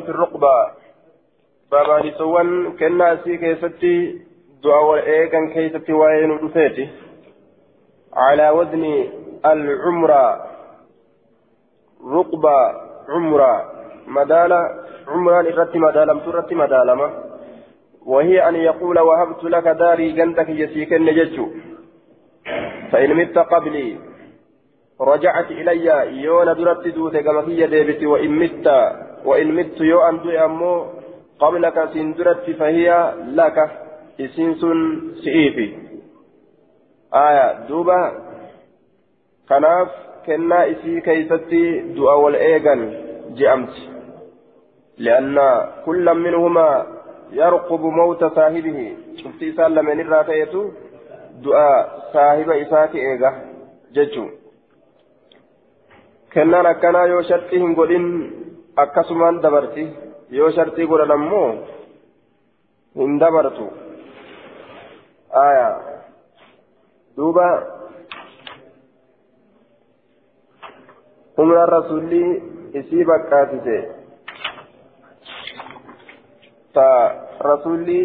في الرقبة. بابا نسوان كنا سي كيستي دعاء والإيقان كيستي وين رفيتي على وزن العمرة رقبة عمرة مدالة عمرة لرت مدالة ترت مدالة. وهي أن يقول وهبت لك داري جندك يسيك النججو فإن مت قبلي رجعت إلي يونا درت دوت كما هي ديبتي وإن مت وإن مت يو أنت أمو قبلك سندرت فهي لك. إسنس سئيفي. آية دوبا كناف كنا إسي كيستي دعاء والإيغان جأمت لأن كل منهما يرقب موت صاحبه. شفتي سالم من الراتيتو دعاء صاحب إساتي إيغا ججو. akkanaa yoo shartii hin godhin akkasumaan dabarti yoo shartii godhan ammoo hin dabartu aya duuba umraan rasulli isii bakkaatise ta rasulli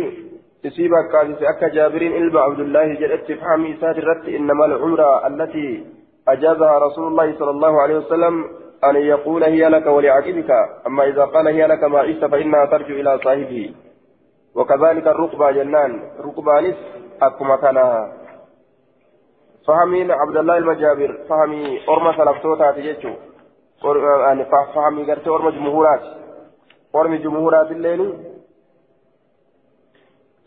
isii bakkaatise akka jaabiriin ilma abdullaahi jedhetti fahmi isaati irratti innama alcumra allatii أجازها رسول الله صلى الله عليه وسلم أن يقول هي لك ولعقبك أما إذا قال هي لك ما عشت فإنها ترجع إلى صاحبه. وكذلك الركبة جنان ركبانس أكما كانها فهمين عبد الله المجابر فهمي أرمى سلفتوتا تجيشو. يعني فهمي قرت أرمى جمهورات. أرمى جمهورات الليل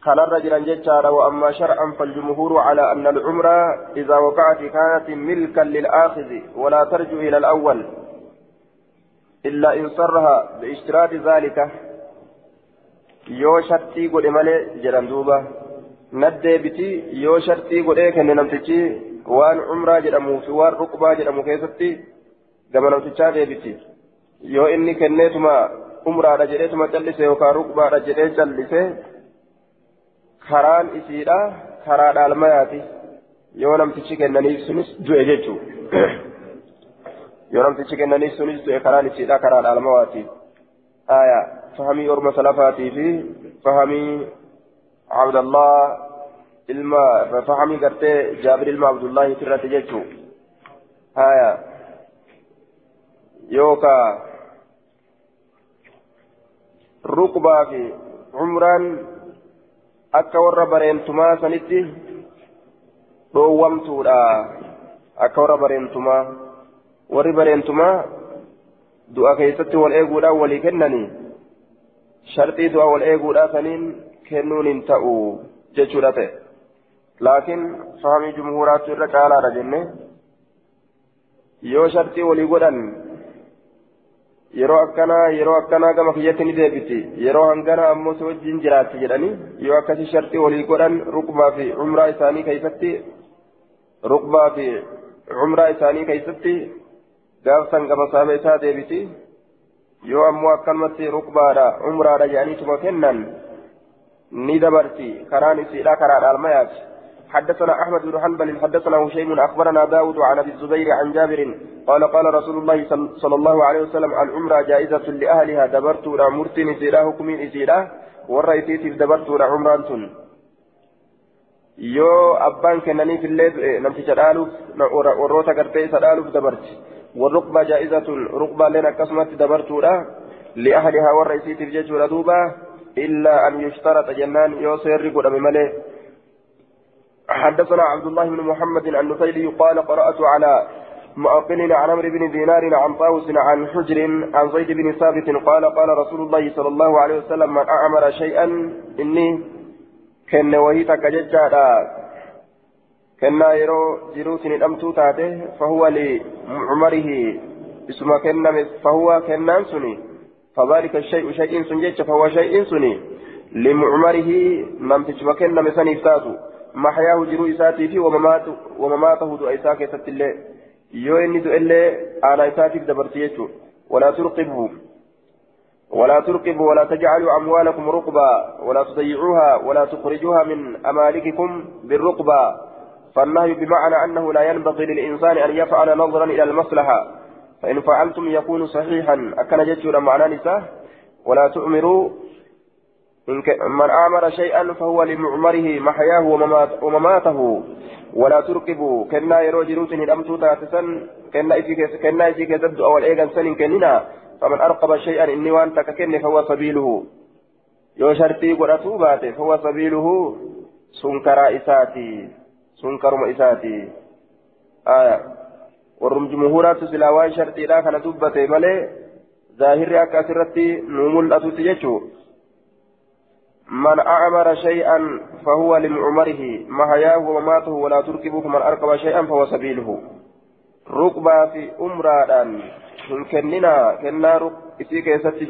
خلر رجلا ججارا وأما شرعا فالجمهور على أن العمرة إذا وقعت كانت ملكا للآخذ ولا ترجع إلى الأول. إلا إن صرها باشتراط ذلك shartii godhe malee jedhan duuba naddeebiti yoo shartii godhee kenne namtichi waan umraa jedhamuu fi waan ruqbaa jedhamu keessatti gama namtichaa deebiti yoo inni kenneetuma umraadha jedheetuma callise yookaan ruqbaadha jedhee callise karaan isiidha karaa dhaalmayaati yoo namtichi kennaniif sunis du'e jechuudha yoo namtichi kennaniif sunis du'e karaan isiidha karaa dhaalmawaati aya fahamii orma salafaatii fi fahamii abdallah ilma fahamii gartee jaabir ilma abdullahi irratti jechuudha aya yookaa rukbaa fi umraan akka warra bareentumaa sanitti dhoowwamtuudha akka warra bareentumaa warri bareentumaa du'a keessatti wal eeguudhaan walii kennanii sharxii du'a wal eeguudhaa saniin kennuun hin ta'u jechuudha ta'e laakiin fahamii jumhuuraatu irra caalaadha jenne yoo sharxii walii godhan yeroo akkanaa yeroo akkanaa gama kiyyatti ni deebiti yeroo hangana ammoo si wajjin jiraatti jedhanii yoo akkasi sharxii walii godhan rukbaa fi umraa isaanii keessatti rukbaa fi umraa isaanii keessatti gaafsan gama saaba isaa deebiti yoo ammoo akkanumatti rukbaadha umraadha jedhaniituma kennan ni dabarti karaan isiidha karaadha almayaati حدثنا أحمد بن حنبل حدثنا هشيم أخبرنا داود عن أبي الزبير عن جابر قال قال رسول الله صلى الله عليه وسلم العمرة جائزة لأهلها دبرت مرت نسيراه كمين إسيراه والرئيسيت دبرت عمرة yoo abbaan kennaniif illee namticha dhaaluuf warroota gartee isa dhaaluuf dabarti warruqba jaa'izatun ruqbaalleen akkasumatti dabartuudha li'ahlihaa warra isiitiif jechuudha duuba illaa an yushtarata jennaan yoo seerri godhame malee حدثنا عبد الله بن محمد النفيلي قال قرأت على مؤقل عن عمرو بن دينار عن طاووس عن حجر عن زيد بن ثابت قال قال رسول الله صلى الله عليه وسلم من أعمر شيئا إني كن وهي تكججا كنا يرو جروس الأمتو تاته فهو لعمره اسم كنا فهو كنان سني فذلك الشيء شيء سنجج فهو شيء سني لمعمره من تجمكن مسني فاتو محياه جرو إساتي في ومماته ومماته دو إساك يستلي يو إني دو إلي على إساتي دبرتيتو ولا ترقبه ولا ترقبوا ولا تجعلوا أموالكم رقبا ولا تضيعوها ولا تخرجوها من أمالككم بالرقبة فالنهي بمعنى أنه لا ينبغي للإنسان أن يفعل نظرا إلى المصلحة فإن فعلتم يكون صحيحا. أكن جدت معنى نساء ولا تؤمروا من آمر شيئا فهو لمعمره محياه ومماته. ولا تركبوا كنا يرو جروت هدمتو تاتسا كنا إسي كسد أو الإيغان سن كننا. فمن أرقب شيئا إني وأنت ككن فهو سبيله. يو شرطي قرأتو باته فهو سبيله. سنكر إساتي سنكر إساتي آية ورم جمهورات سلاوان شرطي لا كان دبته ملي ظاهر أكاسرتي نومل أتوتي يجو من أعمر شيئا فهو لمعمره محياه ومماته ولا تركبه من أركب شيئا فهو سبيله ركبة في أمرا hin kennina kennaa isii keessatti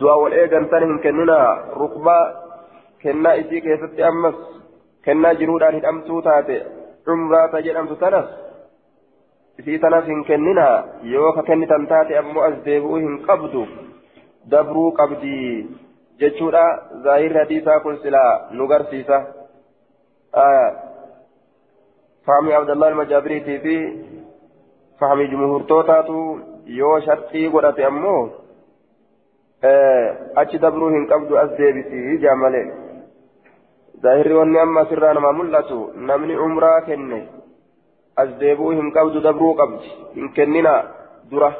du'a wal eegantan hin kennina rukbaa kennaa isii keessatti ammas kennaa jiruudhaan hidhamtuu taate cumraata jedhamtu tanas isii tanas hin kennina yoo ka kennitan taate ammoo as deebi'uu hin qabdu dabruu qabdii jechuudha zaahirri hadiisaa kun silaa nu garsiisa fahmi abdallah almajaabiriitii fi fahmi jumhurtootaatu yoo shartii godhate ammoo achi dabruu hin qabdu as deebisii jaa malee namaa mul'atu namni umraa kenne as deebi'uu hin qabdu dabruu qabdi hin kenninaa dura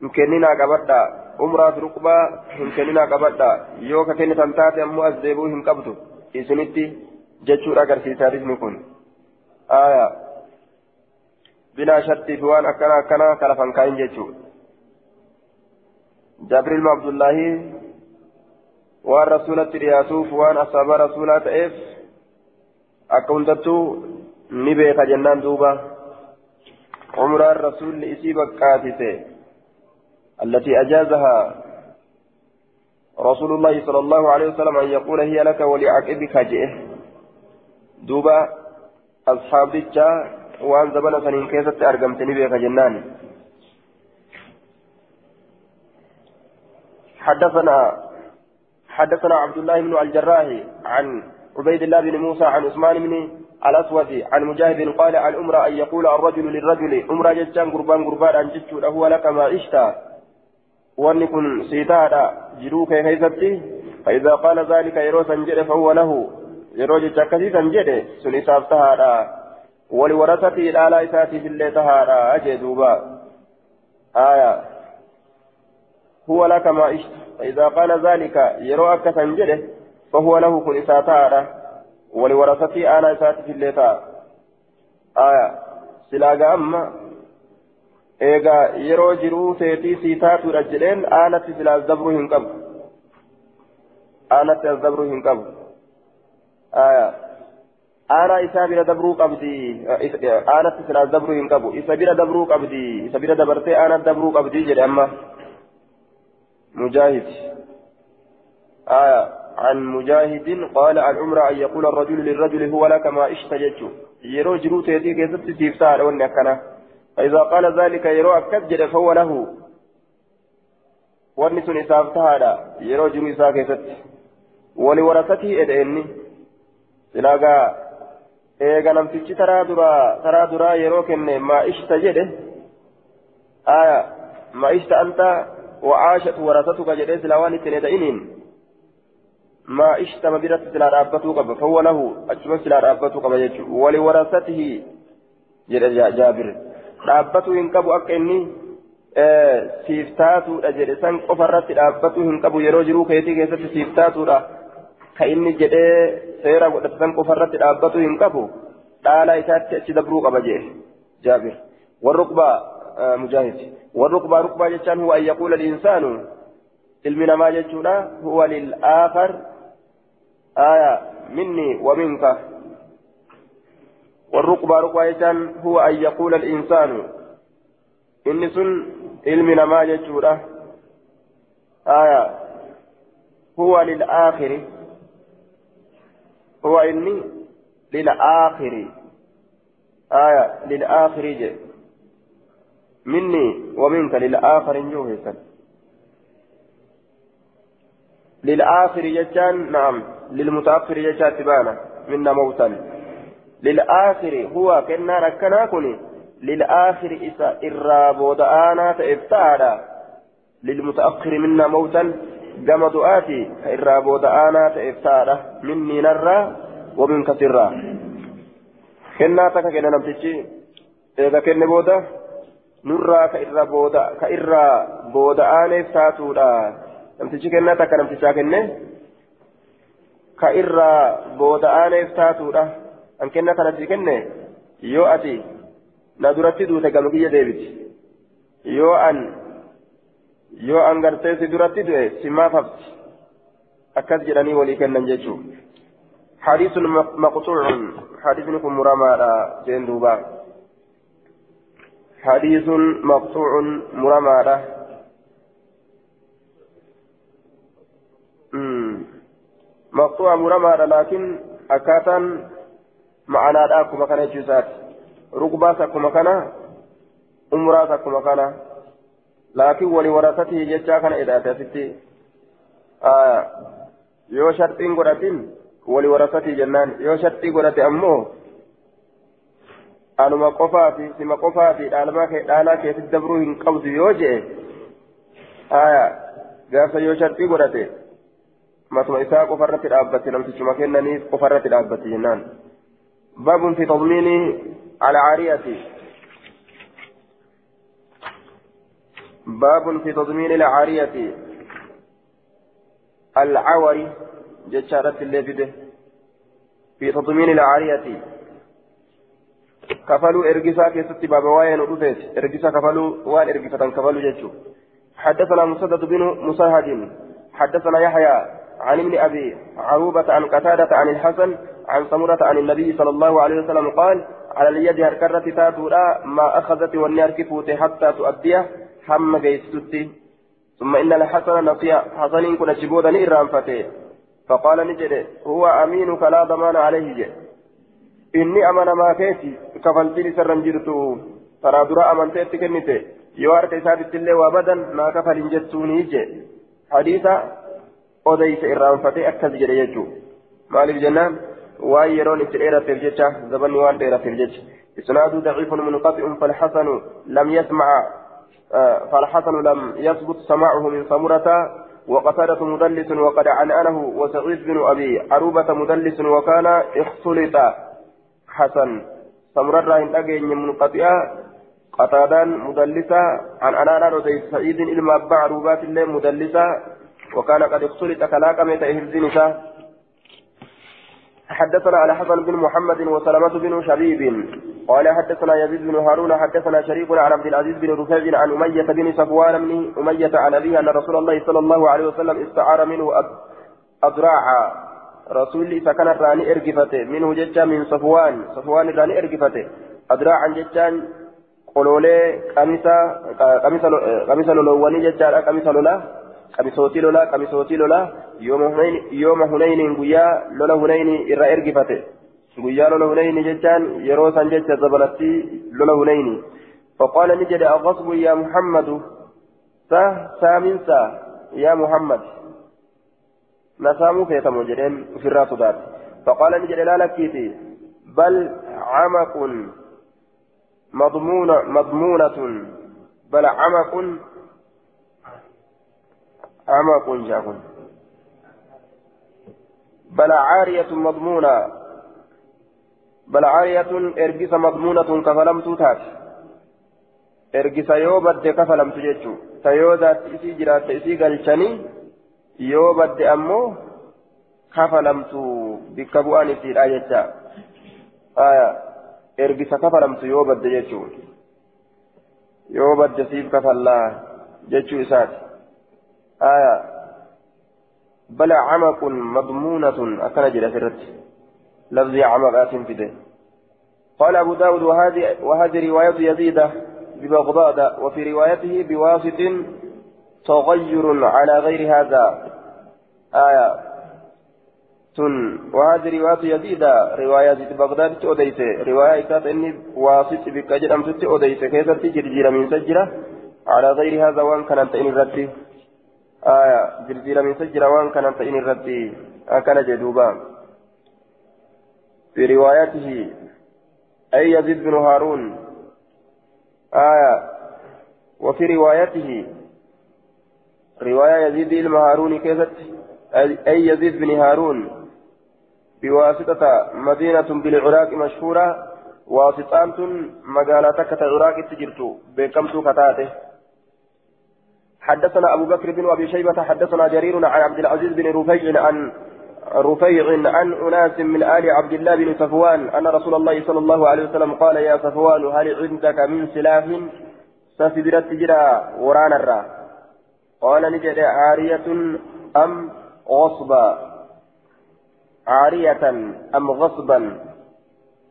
hin kenninaa qabadhaa umraa fi ruqbaa hin kenninaa qabadhaa yoo ka kennitan taate ammoo as deebi'uu hin qabdu isinitti jechuudha agarsiisaa disni kun aayaa بلا شرط فوان أكنا أكنا كلفا كاين جيتشو جابر بن عبد الله وان رسولة رياسوف وان أصحاب رسولة إف أكونتتو نبيك جنان دوبا عمر الرسول إسيبك كاتته التي أجازها رسول الله صلى الله عليه وسلم أن يقول هي لك ولعقبك جئه دوبا أصحاب waan zabana saniin keessatti argamte ni beeka jennaan. حدثنا حدثنا عبد الله بن الجراح عن عبيد الله بن موسى عن عثمان بن الأسود عن مجاهد قال عن أمرأ أن يقول الرجل للرجل أمرأ جتان قربان قربان أن جتش له لك ما عشت. وأن يكون سيتادا جلوك كيفتي فإذا قال ذلك يروى سنجد فهو له. يروى جتاكسي سنجد سنسافتها ولورثته الآلاء إساتي في الليل تهارا أجدوبا آية. هو لك ما عشت فإذا قال ذلك يرى أكثر جده فهو له كن إساتارا ولورثته آلاء إساتي في الليل آية سلاغا أما jiruu seetii sii taatuudha jedheen aanatti silaas dabruu hin qabu aanatti as dabruu hin qabu aanaa isaa bira dabruu qabdi aanatti silaas dabruu hin qabu isa bira dabruu qabdi isa bira dabartee aanat dabruu qabdi jedhe amma مجاهد. آية عن مجاهد قال عن عمرة أن يقول الرجل للرجل هو لك ما اشتجت يرو جرو تيتي كيست سيفتار ونكنا فإذا قال ذلك يرو أكد فهو له. ونس نسافتها يرو جرو إسا كيست. ولورثته إدئني. سلاقا eega namtichi taraa duraa taraa duraa yeroo kenne maa ishta jedhe aya maa ishta qaba fawwa lahu achuma silaa dhaabbatuu qaba jechuudha wali warasatihi jedhe jaabir dhaabbatuu hin qabu akka inni siiftaatuudha jedhe san qofarratti dhaabbatuu hin qabu yeroo jiruu keetii keessatti siiftaatuudha. ka inni jedhee seera godhatan qofarratti dhaabbatu hin qabu dhaala isaatti achi dabruu qaba jee jaabir warruqbaa warruqbaa ruqbaa jechaan huwa an yaquula linsaanu ilmi namaa jechuudha huwa lil'aakar aya minni wa minka والركبة ركبة يجان هو أن يقول الإنسان إن سن علم ما آية هو للآخر هو إني للآخر آية للآخر جي مني ومنك للآخر جوهسا للآخر جتان نعم للمتأخر جتان تبانا منا موتا للآخر هو كنا ركنا كني للآخر إسا إرابود آنا تإفتادا للمتأخر منا موتا كما دعاتي كإرى بودا آنا تإفتارة مني نرى ومن كسرى كنا تكا كنا نمتشي إذا كنا بودا نرى كإرى بودا كإرى بودا آنا إفتاتورا نمتشي كنا تكا نمتشا كنا كإرى بودا آنا إفتاتورا أن كنا كنا كنا يو أتي ندرتي دوتا كما كي ديبت يو أن gartee si duratti du'e si maaf hafti. Akkas jedhanii walii kennan jechuu. حديث مقطوع حديث نكون مرمى جين دوبا حديث مقطوع مرمى مقطوع مرمى لكن أكاتا معنا داكما كان يجوزات. ركباتكما كان أمراتكما كان لكن ولورثته جتا كان إذا تفتي آه. yoo sharxiin godhatin wali warasatii jennaan yoo sharxii godhate ammoo anuma qofaa fi sima qofaa fi dhaalaa keessatti dabruu hin qabdu yoo je'e haya gaafsa yoo sharxii godhate matuma isaa qofarratti dhaabbatti namtichuma kennaniif qofarratti dhaabbatti jennaan baabun fi tadmiini alcaariyati باب في تضمين العارية العوري جتشارة اللي في تضمين العارية كفلوا إرجسا كيست بابا وين ودفت إرجسا كفلوا وان إرجسا كفلوا جتشو حدثنا مسدد بن مسهد حدثنا يحيى عن ابن أبي عروبة عن قتادة عن الحسن عن سمرة عن النبي صلى الله عليه وسلم قال على اليد هركرة تاتورا ما أخذت والنار كفوت حتى تؤديه هم جيستي ثم إن الحسن نصيح حسن كن شبودا إرام فتي فقال نجد هو أمينك لا ضمان عليه جي ما كيتي كفلتي لسرن جرتو ترى درا أمنتي كنتي يوارك إسابت الله وابدا ما كفل جتوني جي حديثا أوديس إرام فتي أكد جري يجو مالك جنان واي يرون إتئيرة في الجيشة زبن وان في الجيشة إسناد ضعيف منقطع فالحسن لم يسمع آه، فالحسن لم يثبت سماعه من سمرة وقتادة مدلس وقد عنأنه وسعيد بن أبي عروبة مدلس وكان اختلط حسن سمرة إن أجي منقطعة قتادان مدلسة عن أنانا رضي سعيد إلما أبا عروبات الله مدلسة وكان قد اختلط كلاك ميت إهزنسة حدثنا على حسن بن محمد وسلمة بن شبيب. قال حدثنا يزيد بن هارون حدثنا شريك عن عبد العزيز بن رفيع عن أمية بن صفوان بن أمية عن أبيه أن رسول الله صلى الله عليه وسلم استعار منه أذراعا رسول سكن راني إرقفته. منه جتا من صفوان. صفوان راني إرقفته. أذراعا جتا قولولي قميصا قميصا لولواني جتا قميصا لولا قميصوتي لولا قميصوتي لولا. يوم هنين يوم هنين قويا لولا هنين إرى إرقفته. lola hunayni jechaan yeroo san jecha dabalatti lola hunayni فقال نجد أغصب يا محمد. سا سامنسا يا محمد. نسامو فيتم جرين في دات فقال نجد لا لكيتي بل عمق مضمونة مضمونة. بل عمق عمق جاكن بل عارية مضمونة. بل عارية إرجس مضمونة كفلمت تات إرجس يو بد كفلمت جيتشو تيو ذات إسي جرات إسي قلشني. بد أمو كفلمت بكبوان إسي الآية آية إرجس كفلمت يو بد جيتشو يو بد سيف كفلا جيتشو إسات آية بل عمق مضمونة أكن جرات لفظ عمقات فده قال أبو داود وهذه, وهذه رواية يزيد ببغداد وفي روايته بواسط تغير على غير هذا. آية. تن. وهذه رواية يزيد. رواية بغداد أوديت رواية كانت إني واسط بك أجل أمسك أوديت كيف تجرجير من سجرة؟ على غير هذا وان كانت إن الرد آية. جرجير من سجرة وان كانت إن الرد أكل جدوبا. في روايته أي يزيد بن هارون. آية. وفي روايته رواية يزيد المهارون كيست أي يزيد بن هارون. بواسطة مدينة بالعراق مشهورة واسطان مقالاتك العراق تجرت بكمت كتاته. حدثنا أبو بكر بن أبي شيبة حدثنا جرير عن عبد العزيز بن رفيع عن رفيع عن أناس من آل عبد الله بن صفوان أن رسول الله صلى الله عليه وسلم قال يا صفوان هل عندك من سلاح سفدرت جرا ورانا الرا؟ قال نجد عارية أم غصبا. عارية أم غصبا.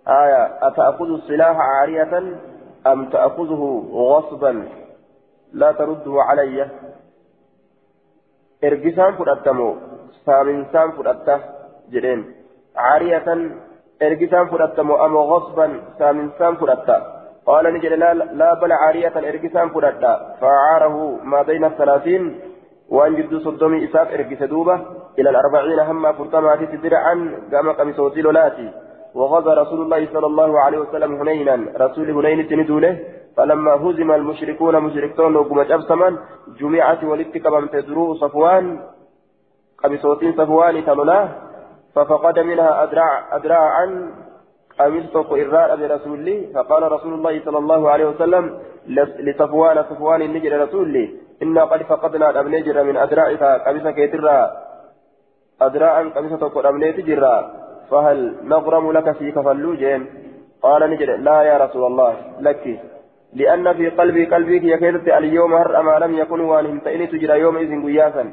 آية أتأخذ السلاح عارية أم تأخذه غصبا؟ لا ترده علي. إرجسان فرأتمو سامنسان فرأته جرين عارية إرجسان فرأتمو أم غصبا؟ سامنسان فرأته قال نجد لا, بل عارية إرجسان فرأته فعاره ما بين الثلاثين وأن جد صدومي إساف إرجس دوبة إلى الأربعين هم فرطما تدرعا قام قميصوتي لولاتي وغزا رسول الله صلى الله عليه وسلم هنينا رسول هنين تندوله فلما هزم المشركون مشركون وقم جبسما جمعت ولدت من تدرو صفوان قبصوتين صفوان تلولا ففقد منها أدراع أدراعا أمسك إراء برسول فقال رسول الله صلى الله عليه وسلم لصفوان صفوان النجر رسول إنا قد فقدنا الأبنجر من أدرائك قبسك يترى. أدراعا قبسة قد تجرى فهل نغرم لك في كفلو جين؟ قال نجد لا يا رسول الله لك. لأن في قلبي قلبك يكيدت اليوم هر أما لم يكن وان انتئني تجرى يوم إذن قياسا.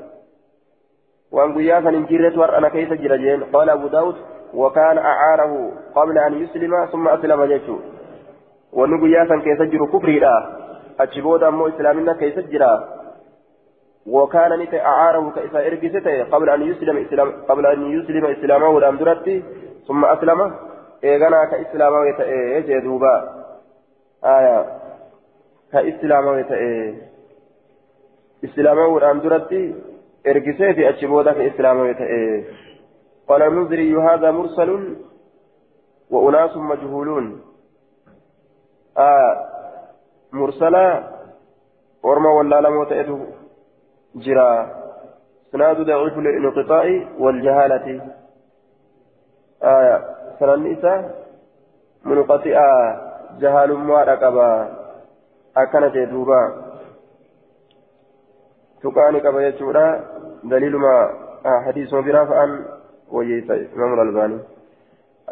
وان قياسا انجرت ور أنا كيف جرى قال أبو داود وكان أعاره قبل أن يسلم ثم أسلم جيشه وان قياسا كيف جرى كفري لا. أجبودا مو إسلامنا كيف جرى وكان نت أعاره كإسا إرقسته قبل أن يسلم إسلام قبل أن يسلم إسلامه ولم درتي ثم أسلم. إيغانا كإسلامه يتأيه جدوبا آية. كإسلامه يتأيه إسلامه ولم درتي إرقسته أجبودا كإسلامه يتأيه قال المنذري هذا مرسل وأناس مجهولون. آه مرسلا ورما ولا لم يتأيه جرا. سناد ضعيف للانقطاع والجهالة. آية سنن إسا منقطع جهال ما ركبا أكنت دوبا تقاني كبا يجورا دليل ما آه حديث مبرا فأن ويسا إمام الألباني.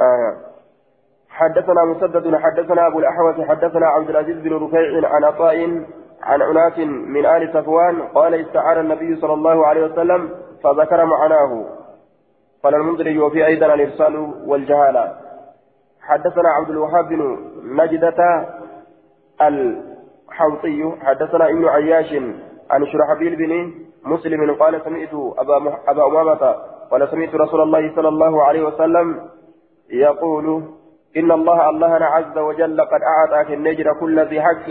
آية حدثنا مسدد حدثنا أبو الأحوص حدثنا عبد العزيز بن رفيع عن عطاء عن أناس من آل صفوان قال استعار النبي صلى الله عليه وسلم فذكر معناه. قال المنذري وفي أيضا الإرسال والجهالة حدثنا عبد الوهاب بن نجدة الحوطي حدثنا ابن عياش عن شرحبيل بن مسلم قال سمعت أبا أمامة قال سمعت رسول الله صلى الله عليه وسلم يقول إن الله الله عز وجل قد أعطاك النجر كل ذي حق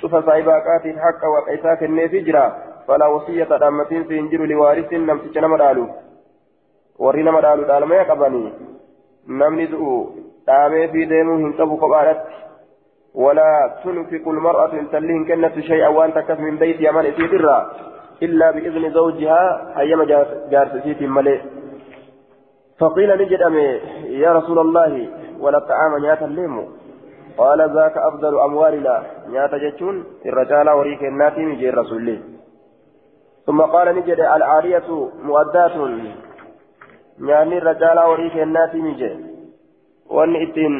شوف صاحبات الحق وقيساك النفجرة فلا وصية دامتين سينجر لوارث نمسك نمدالو ورنا مدالو دالما يقبني. نمني دؤو دامي في ديمو هنقبو قبالت. ولا تنفق المرأة تلين كنت شيئا وأن تكف من بيت يمن إتيترا إلا بإذن زوجها أيما جارسيت ملئ فقيل نجد أمي يا رسول الله ولا طعام نياتا ليمو قال ذاك أفضل أموالنا. نياتا جتون الرجال وريك الناتي مجي الرسول ثم قال نجد العارية مؤدات. يعني الرجال وريك الناتي مجي وان إتين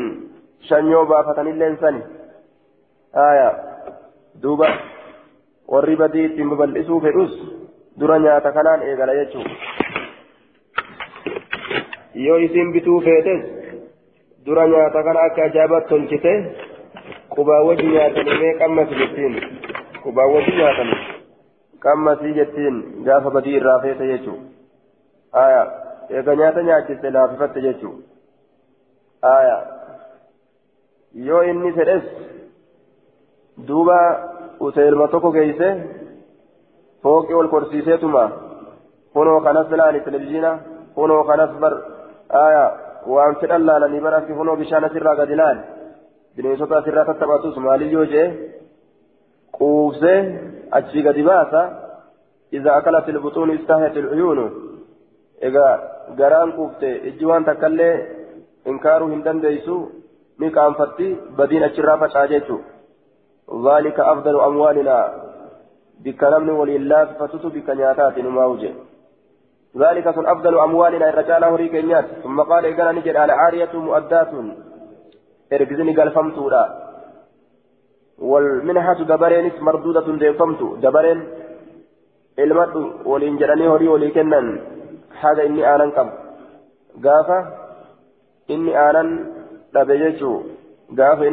شنيو بافتن اللينسان آية. دوبا. Warri badii ittiin babal'isuu fedhus dura nyaata kanaan eegala jechuudha. Yoo isin bituu feetes dura nyaata kana akka ajaa'ibaatti tolchite qubaa wajji nyaatanii mee qammasi jettiin. Qubaa wajji nyaatanii qammasii jettiin gaafa badii irraa feete jechuudha. Aya eega nyaata nyaachiste laafifatte jechuudha. Aya yoo inni fedhes duuba uteelma tokko geeyse fooqii ol korsiiseetuma kunoo kanas laali televizhiina kunoo kanas bar aya waan fedhan laalanii bararki kunoo bishaan asirraa gadi laal bineensota asirraa tattaphatus maaliyyoo jee quufsee achii gadi baasa إذا أكلت البطون استهت العيون إذا قران كوفت إجوان تكلي إنكاره هندن ديسو نكام فتي بدين الشرافة شاجيتو ذلك أفضل أموالنا. بكلام ولله فتتو بكنياتات نماوجة. ذلك سن أفضل أموالنا. الرجال هوري كنيات. ثم قال إذا نجد على عارية مؤدات. إرجزني قال فمتورا والمنحة دبرين مردودة ديفمت دبرين ilmadhu waliin jedhanii horii walii kennan haga inni aanan qabu gaafa inni aanan dhabe jechuu gaafa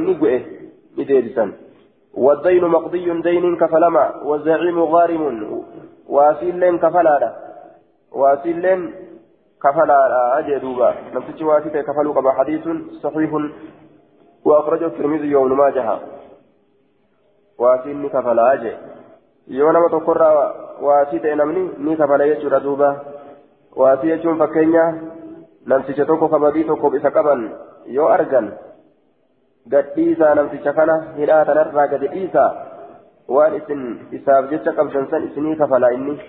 والدين مقضي دين كفلما والزعيم غارم واسيلين كفلادا واسيلين كفلادا أجدوبا نمسك واسيته كفلوا قبا حديث صحيح وأخرجه الترمذي يوم ماجها واسيلني كفلا أجي. yoo nama tokkorraa waasii ta'e namni ni kafala jechuudha duuba waasii jechuun fakkeenya namticha tokko kabadii tokkoof isa qaban yoo argan gadhiisaa namticha kana hidhaa tanarraa gadi dhiisaa waan isin isaaf jecha qabdan san isinii kafala inni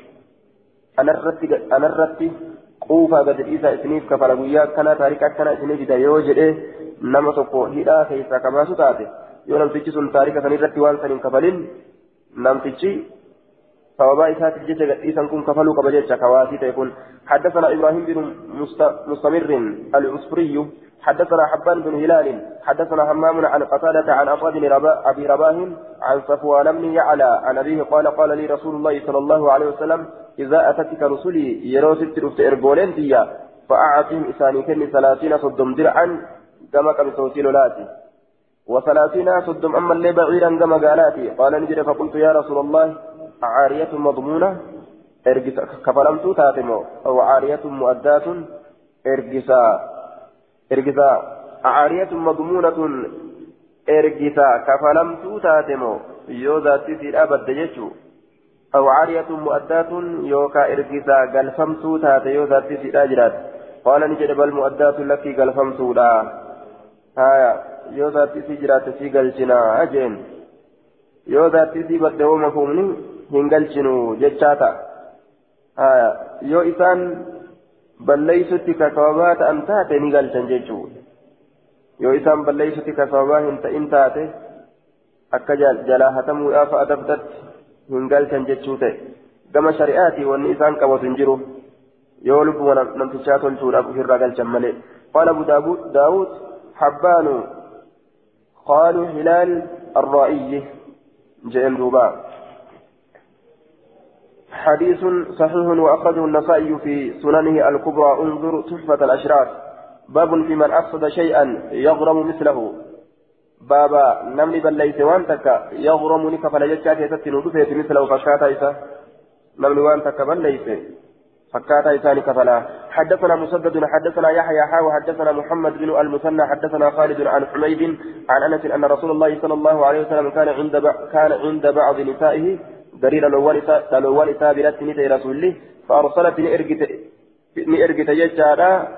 anarratti quufaa gadi dhiisaa isiniif kafala guyyaa akkana taarika akkana isinii fida yoo jedhee nama tokko hidhaa keessaa kabaasu taate yoo namtichi sun taarika sanirratti waan san hin kafalin نمتشي سببا إسات الجيش إيسان كن كفلوا كبجيتش كواسي تيكون حدثنا إبراهيم بن مستمر العسفري حدثنا حبان بن هلال حدثنا همام عن قتادة عن أصاد أبي رباه عن صفوان بن يعلى عن أبيه قال قال لي رسول الله صلى الله عليه وسلم إذا أتتك رسلي يروسك رفت إربولين ديا فأعطهم إساني كني ثلاثين صدم درعا كما كبسوتي لولاتي وثلاثين صدم أما اللي بعيرا كما قالاتي قال نجد فقلت يا رسول الله عارية مضمونة إرجس كفلمت تاتمو أو عارية مؤدات إرجسا إرجسا عارية مضمونة إرجسا كفلمت تاتمو يو ذاتي في أبد جيشو أو عارية مؤدات يوكا إرجسا قلفمت تاتي يو ذاتي في أجرات قال نجد بل مؤدات لك قلفمت لا هايا yoo zaatti isii jiraate sii galchinaa jeen. Yoo zaatti isii badde woo mafuumni hin ta'an taate ni galchan jechuu yoo isaan balleeysutti kakababaa hin ta'in taate akka jalaa hatamuudhaaf adabdatti hin galchan jechuu ta'e gama shari'aati wanni isaan qabatu hin jiru yoo lubbuma namtichaa tolchuudhaaf ofirraa galchan malee قال أبو داود حبان قالوا هلال الرائي جئن دوبا حديث صحيح وأخرجه النسائي في سننه الكبرى انظر تحفة الأشراف باب في من أفسد شيئا يغرم مثله. بابا نمني بل ليس وانتك يغرم لك فلا يجاك يتتنو مثله فشاتا إسا. نمني وانتك بل ليس فكاتا إساني كفلا حدثنا مسدد حدثنا يحيى حاو حدثنا محمد بن المثنى حدثنا خالد عن حميد عن أنس أن رسول الله صلى الله عليه وسلم كان عند كان عند بعض نسائه دليل الأول سابرة نتي رسوله فأرسلت نئرجت يجارا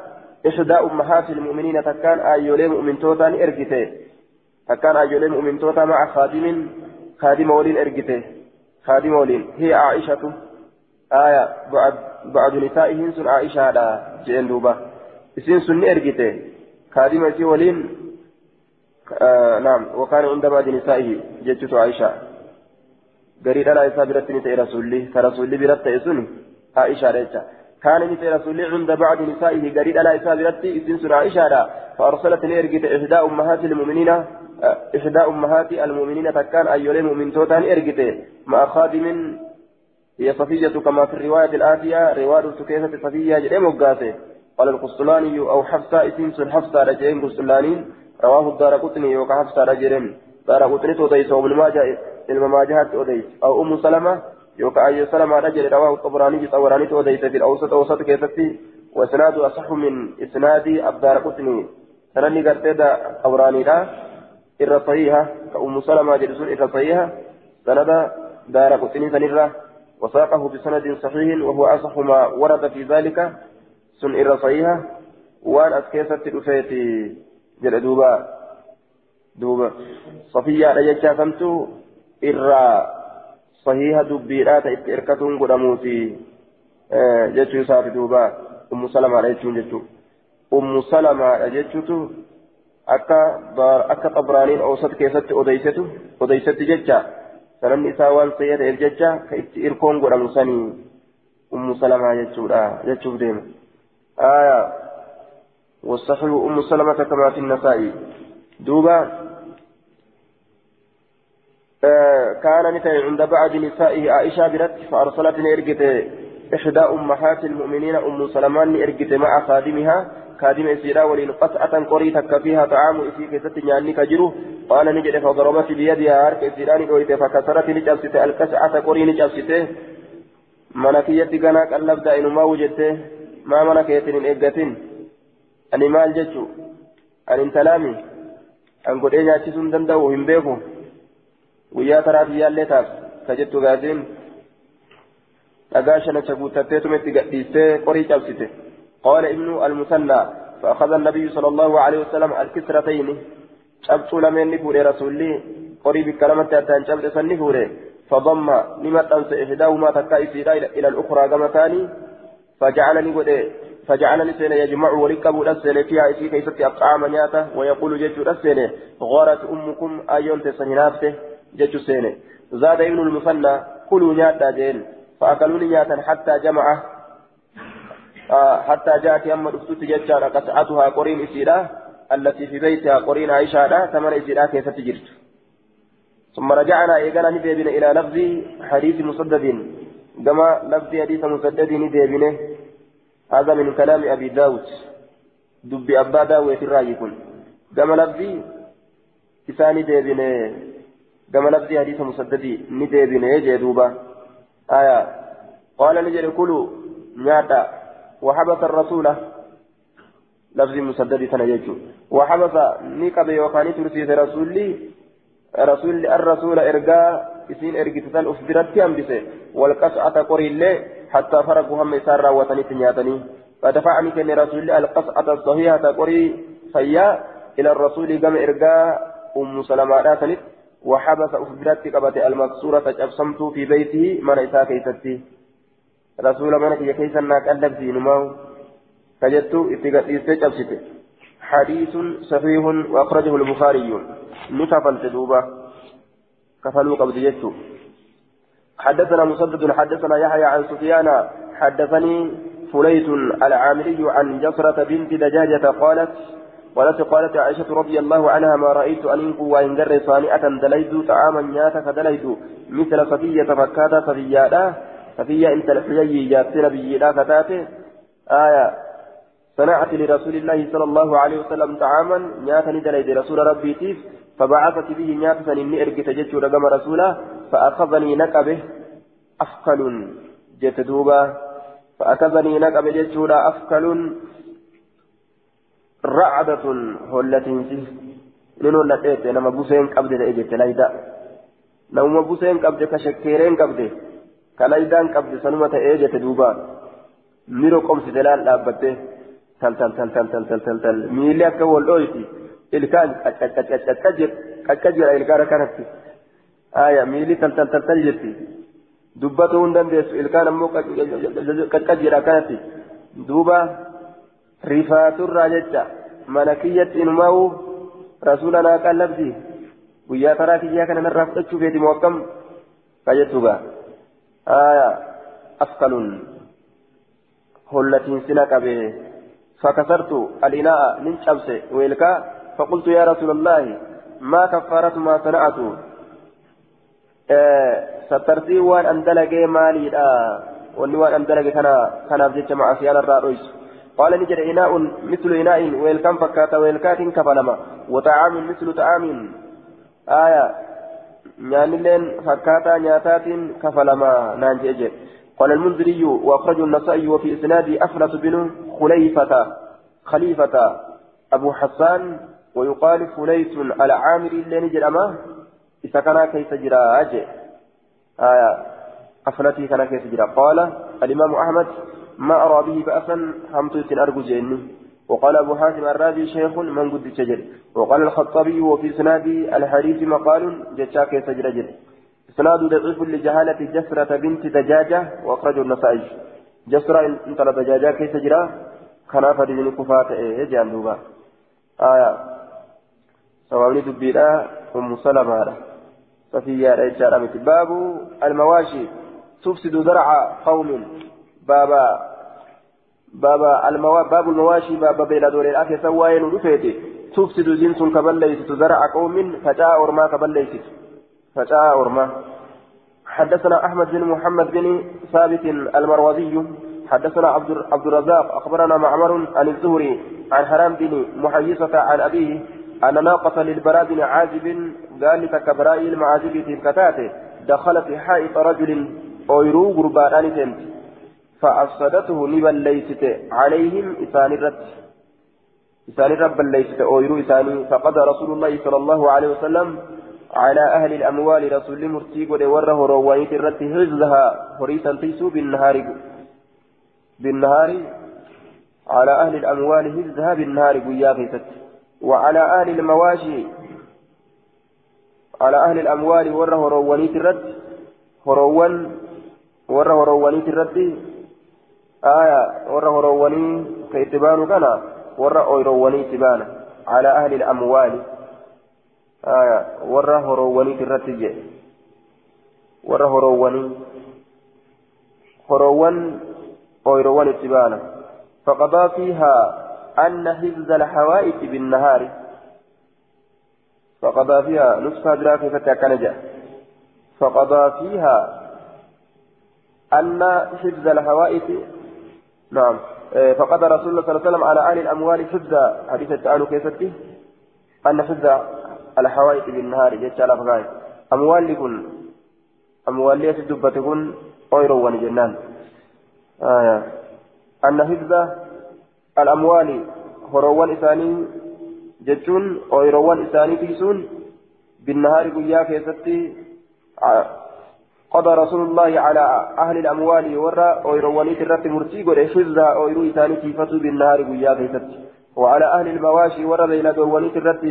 إحدى أمهات المؤمنين تكان أيولي مؤمن توتا نئرجت تكان أيولي مؤمن توتا مع خادم خادم ولين إرجته خادم ولين. هي عائشة. آية. بعد بعد نسائهن سن عائشة لا جئن دوبا. إسين سن كادمة سي ولين. آه نعم. وكان عند بعد نسائه جتت عائشة. قريب لا يسابرت نتي رسولي كرسولي برت اسن عائشة ريتا كان نتي رسولي عند بعد نسائه قريب لا يسابرت اسين سن عائشة فأرسلت نرجت إحدى أمهات المؤمنين إحدى أمهات المؤمنين تكان أيولي مؤمن توتان إرجته مع خادم هي صفية كما في الرواية الآتية رواية سكينة صفية جريم وقاسي قال القسطلاني أو حفصة اسم سن حفصة رجعين قسطلاني رواه الدار قطني يوكا حفصة رجعين دار قطني توديس وابن ماجه المماجهة توديس أو أم سلمة يوكا أي سلمة رجل رواه الطبراني طبراني توديس في الأوسط أوسط كيفتي. وإسناد أصح من إسناد الدار قطني. سنني قرتي طبراني لا إر صحيحة كأم سلمة جلسون إر صحيحة. سند دار قطني سنرة. وساقه بسند صحيح وهو أصح ما ورد في ذلك. سن إر صحيحة. وأن أسكيست رفيت جل دوبا. دوبا. صفية irraa sahiha dubbiidhaa ta itti hirkatuun godhamuuti jechuun isaati duuba ummu salamaadha jechuun jechuudha ummu salamaadha jechuutu akka akka xabraaniin oosat keessatti odeysetu odeysetti jecha sanamni isaa waan sayya ta'eef jecha ka itti irkoon godhamu sanii ummu salamaa jechuudha jechuuf deema aayaa wasaxibu ummu salamata kamaa fi nasaa'i duuba كان نتي عند بعض نسائه عائشة برت فأرسلت إرجت إحدى أمهات المؤمنين أم سلمان إرجت مع خادمها. كادم إسيرا ولين قطعة قري تك فيها طعام إسي كيست نياني كجرو. قال نجد فضربت بيدها هارك إسيراني قويت فكسرت نجابسته الكسعة قري نجابسته منكية غنا قلب دائن ما وجدته ما منكية إيقاتين أني مال جتشو. أن انتلامي. أن قد إيجا تسون دندو هم بيكو. guyyaa taraatiyyaallee taabsa ka jettu gaatiin dhagaa shanacha guuttattee tumetti gadhiistee qorii cabsite. Qaala ibnu almusannaa فأخذ النبي صلى الله عليه وسلم الكسرتين شبتوا لمن نفوري رسولي قريب كلمة أتان شبت سنفوري فضم لما أنس إحداهما تكا إلى الأخرى كما ثاني فجعلني قد فجعلني سين يجمع وركب الأسين فيها إسي كيف أطعام نياته ويقول جيش الأسين غارت أمكم أيون تسهنافته جج سين زاد ابن المثنى كلوا نياتا جين فأكلوني نياتا حتى جمعه حتى جاءت أما رفتت ججارة قطعتها قرين إسيرة التي في بيتها قرين عائشة ثمن إسيرة كيف تجرت. ثم رجعنا إيقانا نديبنا إلى لفظ حديث مسدد كما لفظ حديث مسدد نديبنا هذا من كلام أبي داود. دب أبا داود كن كما لفظ إساني ديبنا كما لفظ حديث مسدد نديبنا يجي دوبا آية قال نجري كلوا نياتا وحبس الرسول لفظ مسدد سنجد وحبس نيكا بيوكاني ترسيس رسولي رسول الرسول إرقاء إسين إرقتتان أفدرت أنبسه والقصعة قري الله حتى فرقوا هم إسار راوتني تنياتني فدفعني كن رسول القصعة الصحيحة قري فيا إلى الرسول قام إرقاء أم سلمة وحبس أفدرت قبت المكسورة أبصمت في بيته من إساء كيستي. رسول منك يا كيس الناك ألف دينماو فجدت اتقاتيست أبسته حديث صحيح وأخرجه البخاري. نكفل تدوبة كفلوا قبل جدت حدثنا مسدد حدثنا يحيى عن سفيان حدثني فليت العامري عن جسرة بنت دجاجة قالت قالت قالت عائشة رضي الله عنها ما رأيت أن إنكو وإن جر صانئة دليد طعاما نياتا فدليد مثل صفية فكاتا صفياتا صفية انت الحيي جاتي نبي لا فتاته. آية. صنعت لرسول الله صلى الله عليه وسلم طعاما نياتني دليد رسول ربي تيف. فبعثت به نياتا إني إرقت جتشو رقم رسوله. فأخذني نكبه أفكل. جت دوبا. فأخذني نكبه جتشو أفكل. رعدة هلة فيه نين ولا تيت نما بوسين قبض لأجت لايدا نما بوسين قبض كشكيرين kalaydaan qabdi sanuma ta'ee jette duuba miroo qomsite laal dhaabbatte tal tal tal tal tal tal tal tal miilli akka wal dhooyti ilkaan qaqqajira ilkaan akkanatti aya miilli tal tal tal tal jetti dubbatuu hin dandeessu ilkaan ammoo qaqqajira akkanatti duuba rifaaturraa jecha mana kiyyatti inumaa'u rasuulanaa qallabsi guyyaa karaa kiyyaa kana narraa fudhachuu feetimoo akkam kajettuuga aya afkaluun hollatiinsina qabe fakasartu alinaa'a nin cabse weelkaa فقلت يا رسول الله ما كفارة ما صنعت سترتي وان أندلق مالي وان أندلق كان كان بجد مع سيارة الرئيس قال نجد إناء مثل إناء ويلكم فكات ويلكات كفلما وطعام مثل طعام. آية. نيانلين فكاتا نياتات كفلما نانجيج قال المنذري وأخرج النسائي وفي إسناد افلس بن خليفة. خليفة. أبو حسان. ويقال فليس العامري اللي نجد أما. إذا كان كيف جرى آية. أفلتي كان كيف جرى. قال الإمام أحمد. ما أرى به بأسا همت أرجو جيني وقال أبو حاتم الرازي شيخ من قد تجد. وقال الخطابي وفي سناد الحديث مقال جتشاك يسجل جد إسناد ضعيف لجهالة جسرة بنت دجاجة وأخرجه النسائي. جسرة انت دجاجة كيف جرى كان فريد كفاة إيه؟ جان دوبا. آية. سوابني دبيرا أم سلمة صفية رجال باب المواشي. تفسد زرع قوم. بابا بابا الموا باب المواشي بابا بين دور الأخي سواين ودفيتي تفسد جنس كبليت زرع قوم فجاء أرما كبليت فجاء أرما حدثنا أحمد بن محمد بن ثابت المروزي. حدثنا عبد عبد الرزاق. أخبرنا معمر عن الزهري عن حرام بن محيصة عن أبيه أن ناقة للبراء بن عازب قال لك المعازب في كتاته دخل في حائط رجل أويرو غربان تنت فأفسدته نبل ليست عليهم إسان الرد. إسان الرب ليست أويرو إساني فقد رسول الله صلى الله عليه وسلم على أهل الأموال رسول مرتيق وره روانيت الرد هزها فريسا تيسو بالنهار. بالنهار على أهل الأموال هزها بالنهار قيا وعلى أهل المواشي على أهل الأموال وره روانيت الرد. هروان وره هروانيت الرد. آية وره هرواني كيتبان كان وره أويرواني تبان على أهل الأموال. آية وره هرواني الرد وره هرواني هروان أويروان التبانة فقضى فيها أن حفظ الحوائط بالنهار. فقضى فيها نصف دراك فتكنجا فقضى فيها أن حفظ الحوائط نعم. إيه، فقضى رسول الله صلى الله عليه وسلم على أهل الأموال حفظ حديث التعالى كيفتي أن حفظ الحوائط بالنهار جيتش على أموال لكن أموال ليس دبتكن أويرو ونجنان آية أن حفظ الأموال هروان إساني جتون أويروان إساني تيسون. بالنهار قيا كيستي قضى رسول الله على أهل الأموال ورى أويرواني ترت مرتي قد حفظ أويرو إساني تيفتو بالنهار قيا كيستي وعلى أهل المواشي ورى بين دواني ترت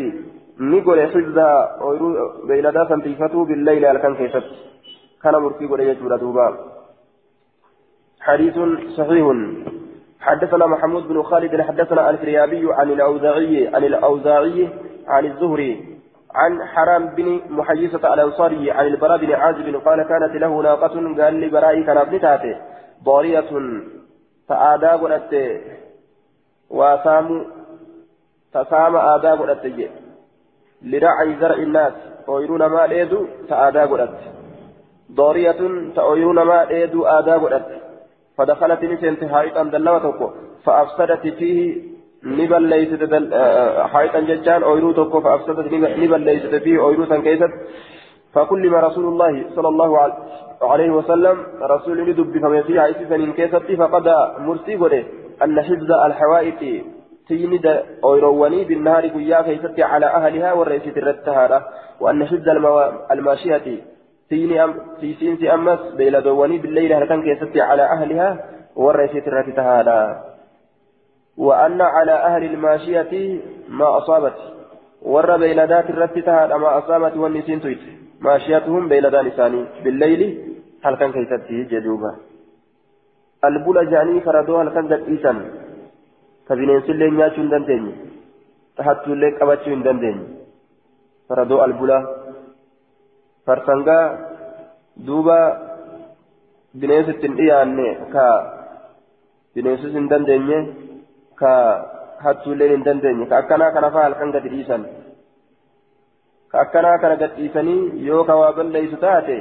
نقول حفظ أويرو بين دافن تيفتو بالليل الكن كيستي كان مرتي قد يجور دوبا. حديث صحيح. حدثنا محمود بن خالد حدثنا الفريابي عن الأوزاعي عن الأوزاعي عن الزهري. عن حرام بن محيصة الأنصاري عن البراء بن عازب قال كانت له ناقة قال لي برائي كان ابنتاته ضارية فآداب أت وسام تسام آداب أت لرعي زرع الناس. ويرون ما ليدو تآداب أت ضارية تأويرون ما ليدو آداب أت فدخلت نسنت حائطا دلوة فأفسدت فيه نبل ليست حائطا ججان أويرو توكو فأفسدت نبل ليست فيه أويرو سنكيست فكلم رسول الله صلى الله عليه وسلم رسول لدب فمسيح عيسى كيست فقد مرسي أن حفظ الحوائط تيند أويرواني بالنهار قيا كيست على أهلها والرئيسة الرتهارة وأن حفظ الماشية تيني أم تيسين أمس بيلا دواني بالليل هل كان كيستي على أهلها والرئيسة الرتهارة وأن على أهل الماشية ما أصابت. ور بيلدات الرتتها ما أصابت والنسين تويت. ماشيتهم بيلدان لساني بالليل هل كان كيستي جدوبا البولا جاني فردو هل كان إيسان. كبنين سلين ياتشو دندين. تحتو لك أبتشو دندين. فردو البولا. فرسنغا دوبا bineensitti hin dhiyaanne ka bineensis hin dandeenye ka hattuulleen hin dandeenye ka akkanaa kana faa halkan gadi dhiisan ka akkanaa kana gad dhiisanii yoo ka waa balleeysu taate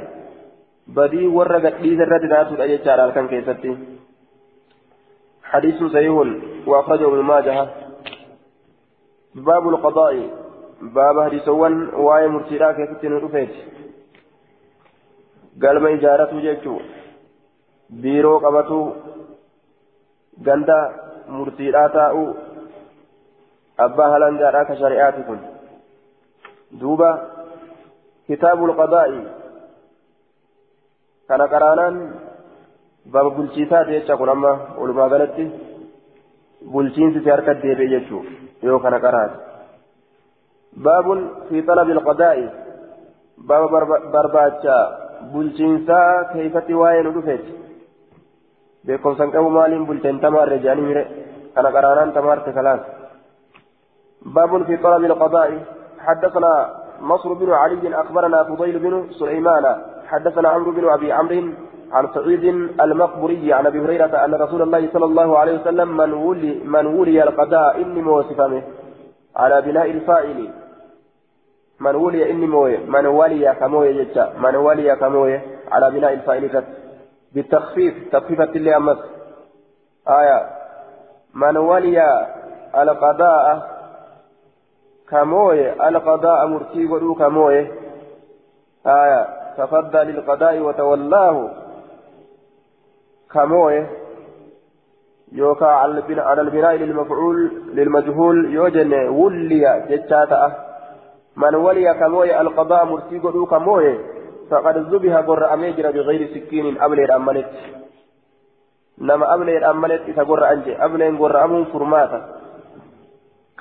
badii warra gad dhiisa irratti taatudha jechaadha halkan keessatti حديث صحيح وأخرجه ابن ماجه باب القضاء باب حديثوان واي مرتيرا كيف تنرفيت قال ما إجارته جيتشو بيرو قبطو غندا murtiidhaa taa'u abbaa halangaadhaa ka shari'aati kun duuba kitaabul qadaa'i kana qaraanaan baba bulchiisaati jecha kun amma walumaa galatti bulchiinsi si harka deebi'e jechuu yoo kana qaraate baabun fi talabi alqadaa'i baba barbaacha bulchiinsaa keessatti waa'ee nu dhufeeti beekumsan qabu maaliin bulteen tamaarre jedhanii mire kana qaraanaan tamaarte kalaas باب في طلب القضاء حدثنا نصر بن علي أخبرنا فضيل بن سليمان حدثنا عمرو بن أبي عمرو عن سعيد المقبري عن أبي هريرة أن رسول الله صلى الله عليه وسلم من ولي, من ولي القضاء إني موصفه على بناء الفاعل من ولي إني موي من ولي كموي جتا من ولي كموي على بناء الفاعل بالتخفيف تخفيفة اللي أمس آية من ولي القضاء كموي القضاء مرتي ودو كموي. آية تفضل للقضاء وتولاه كموي. يوكا على البناء للمفعول للمجهول يوجن ولي جتاتا من ولي كموي القضاء مرتي ودو كموي. فقد ذبح قر أميجر بغير سكين أبلي الأمنت نما أبلي الأمنت إذا قر أنجي أبلي قر أمون فرماتا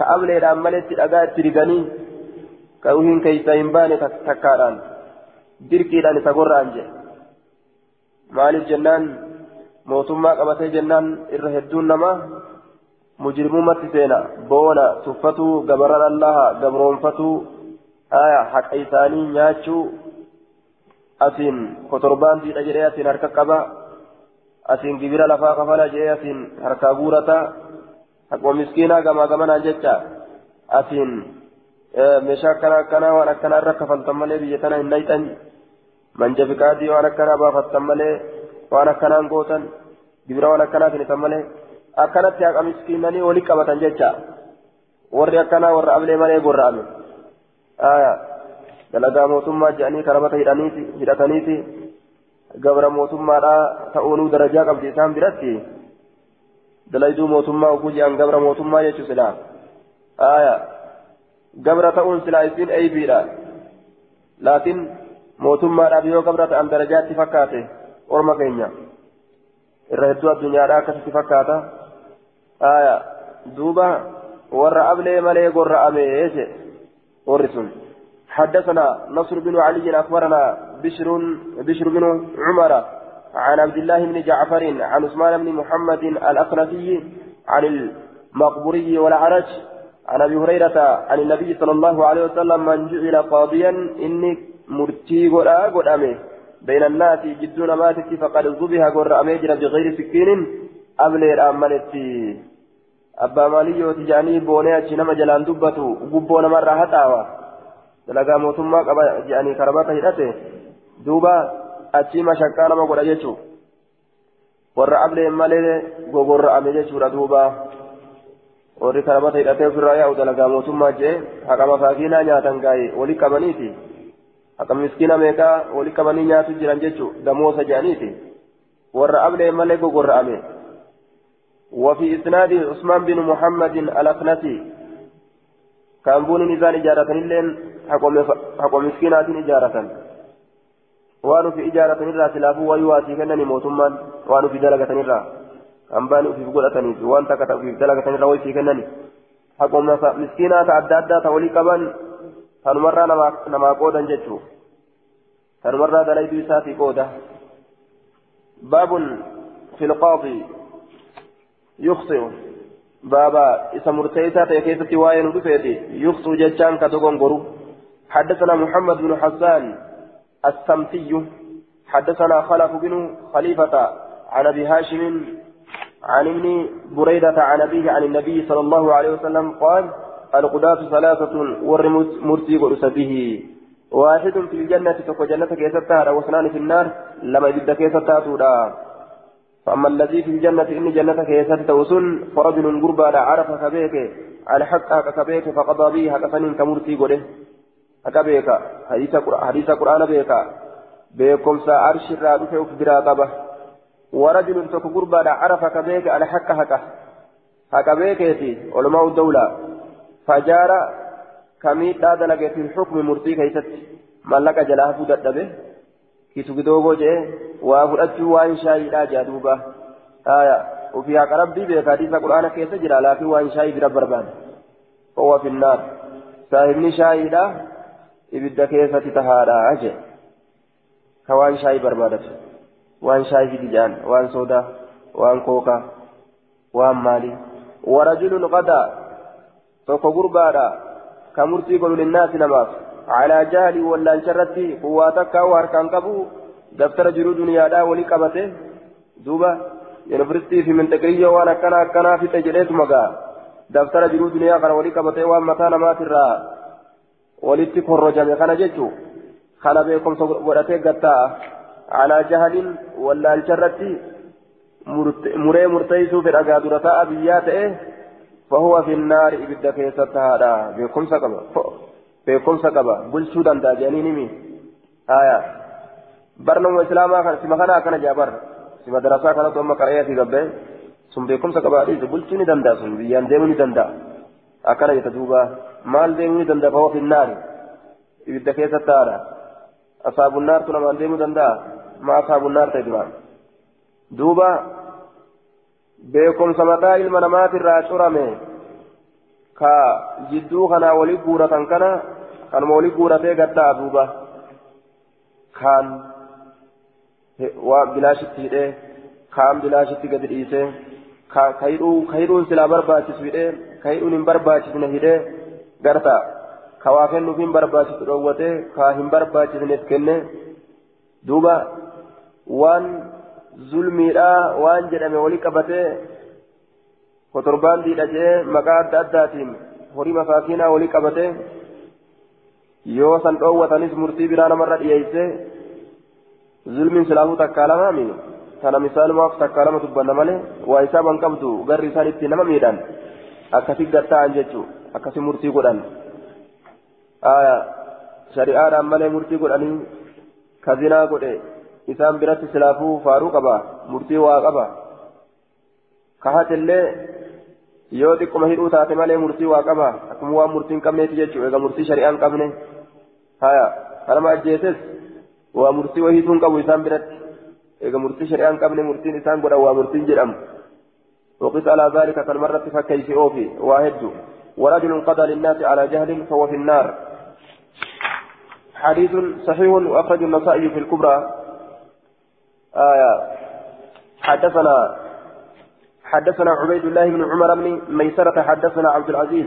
dhagaa itti riganii ka uhiin keeysa hin baane takkaadhaan dirqiidhaan isa gorra'an jedhe maaliif jennaan mootummaa qabatee jennaan irra hedduun namaa mujrimumatti seena boona tuffatuu gabaran allaha gabroonfatuu haqa isaanii nyaachuu asiin kotorbaantiidha jedhee asiin harka qaba asiin gibira lafaa kafala jedhee asiin harkaa guurataa akkuma miskiinaa gamaa gamanaan jecha asiin meeshaa akkana akkanaa waan akkanaa irra kafaltan malee biyya tana hin nayxan manjafiqaatii waan akkanaa baafattan malee waan akkanaan gootan gibira waan akkanaa finitan malee akkanatti haqa miskiinanii walii qabatan jecha warri akkanaa warra ablee malee gorra'ame dalagaa mootummaa jedhanii karabata hidhataniiti gabra mootummaadhaa ta'uunuu darajaa qabdi isaan biratti. dalayduu mootummaa oguu jedhan gabra mootummaa jechuu silaa aya gabra ta'uun silaa isiin eybiidha laakiin mootummaadhaaf yoo gabra ta'an darajaatti fakkaate orma keenya irra hedduu addunyaadhaa akkasitti fakkaata aya duuba warra ablee malee gorra'ame eese warri sun حدثنا نصر بن علي أخبرنا بشر بشر بن عمر عن عبد الله بن جعفر عن عثمان بن محمد الأقنفي عن المقبوري والعرج عن أبي هريرة عن النبي صلى الله عليه وسلم من جعل قاضيا إني مرتي قرأ قرأمه بين الناس جدون ماتت فقد ذبح قرأمه جرى بغير سكين. أبلير أمنتي أبا مالي وتجاني بوني أتشي نما جلان دبتو قبونا مرة هتاوى دلقا موتما قبا جاني كرباته هدته دوبا achii mashakkaa nama godha jechuun warra ableen malee gogorra'ame jechuudha duuba warri karabata hidhatee ofirraa yaa'u dalagaa mootummaa jee haqa masaakiinaa nyaatan gaa'ee walii qabaniiti haqa miskiina meeqaa walii qabanii nyaatu jiran jechuun damoosa jedhaniiti warra ableen malee gogorra'ame وفي إسناد عثمان بن محمد الأقنسي كان بون نزال إجارة لين حق مسكينات إجارة ufi ijaaratanirraa silaafuu wayii waatii kennani mootummaan waan ufi dalagatanirraa hambaan ufiif godhataniif waan takka ufiif dalagatanirraa wayii sii kennani haquma miskiinaa ta adda addaa ta walii qaban tanumarraa namaa qoodan jechuu tanumarraa dalayduu isaatii qooda baabun fi lqaadi yukhsi'u بابا إسا مرتيسا تيكيستي واين ودفيتي يخطو جتشان كتغنغرو حدثنا محمد بن حسان السمتي حدثنا خلف بن خليفة عن أبي هاشم عن ابن بريدة عن أبيه عن النبي صلى الله عليه وسلم قال القداة ثلاثة ورمت مرتي به واحد في الجنة تكو جنة كيستها واثنان في النار لما يبد كيستها تودا فأما الذي في الجنة إن جنة كيستها توسن فرجل قربى عرف كبيك على حق كبيك فقضى به هكذا كمرتي قده akka beeka hadiisa quraana beeka beekumsa arshirraa dhufe uf biraa qaba warajulun tokko gurbaadha arafa ka beeke alhaqa haqa haqa beekeeti olumaa dawlaa fajaara kamiidhaa dalage fi xukmi murtii keeysatti mallaqa jalaa hafuu dadhabe kisu gidoogoo jee waa fudhachuu waan shaayiidhaa jea duuba aya ufii haqa rabbii beeka hadiisa quraana keessa jira laakiin waan shaayii bira barbaada owa finnaar saahibni shaayiidhaa ibidda keessatti tahaadha jee كوان شاي بربادة وان شاي في دجان وان سودا وان كوكا وان مالي ورجل غدا توكو غربادا كمرتي قول للناس نماف على جهل ولا انشرتي قواتك واركان قبو دفتر جرو دنيا دا ولي قبته. دوبا يونيفرستي في منطقية وأنا كان كان في تجريت مقا. دفتر جرو دنيا كان ولي قبته وان مكان ما ترى. ولتي كرجم كان جيتو كان بكم ودته غتا على جهل ولا انشرتي مري مرتيسو في الأقادرة أبيات إيه. فهو في النار إبدا كيستها هذا بكم سقبا بكم سقبا بلشو دندا جانيني مي آية برنامج إسلاما كان سما كان كان جابر سما دراسة كان توما كريه في قبل سم بكم سقبا دي بلشو ني دندا سم بيان ديمو دندا أكنا يتدوبا مال ديمو دندا فهو في النار إبدا كيستها هذا أصحاب النار تنمان ديمو دندا ما أصحاب النار تدوان دوبا beekumsa mataa ilma namaatirraa curame. Ka jidduu kanaa wali guuratan kana kanuma wali guuratee gaddaa duuba kaan waa bilaashitti hidhee kaan bilaashitti gadi dhiisee kahidhuun silaa barbaachisu hidhee kahidhuun hin barbaachisne hidhee garta ka waa kennuuf hin barbaachisu dhoowwatee ka hin barbaachisneef kenne duuba waan zulmiidhaa waan jedhame wali qabatee kotorbaan diidhachee maqaa adda addaatiin horii masaakiinaa wali qabatee yoo san dhoowwatanis murtii biraa namarra dhiyeessee zulmiin silaafuu takkaalamaami tana misaalumaaf takkaalama dubbanna malee waa isaaban qabdu garri isaan itti nama miidhan akkasi gatta'an jechuu akkasi murtii godhan shari'aadhaan malee murtii godhanii kazinaa godhe isaan biratti silaafuu faaruu qaba murtii waa qaba kahatillee yoo xiqquma hidhuu taate malee murtii waa qaba akkuma waan murtii hin qabneeti jechuudha egaa murtii shari'aan qabne haya kanama ajjeeses waa murtii wahiituu hin qabu isaan biratti egaa murtii shari'aan qabne murtiin isaan godhan waa murtiin jedhamu وقس على ذلك كالمرة فكيف أوفي واحد ورجل قضى للناس على جهل فهو في النار حديث صحيح وأخرج النسائي في الكبرى آية حدثنا حدثنا عبيد الله بن عمر بن ميسرة حدثنا عبد العزيز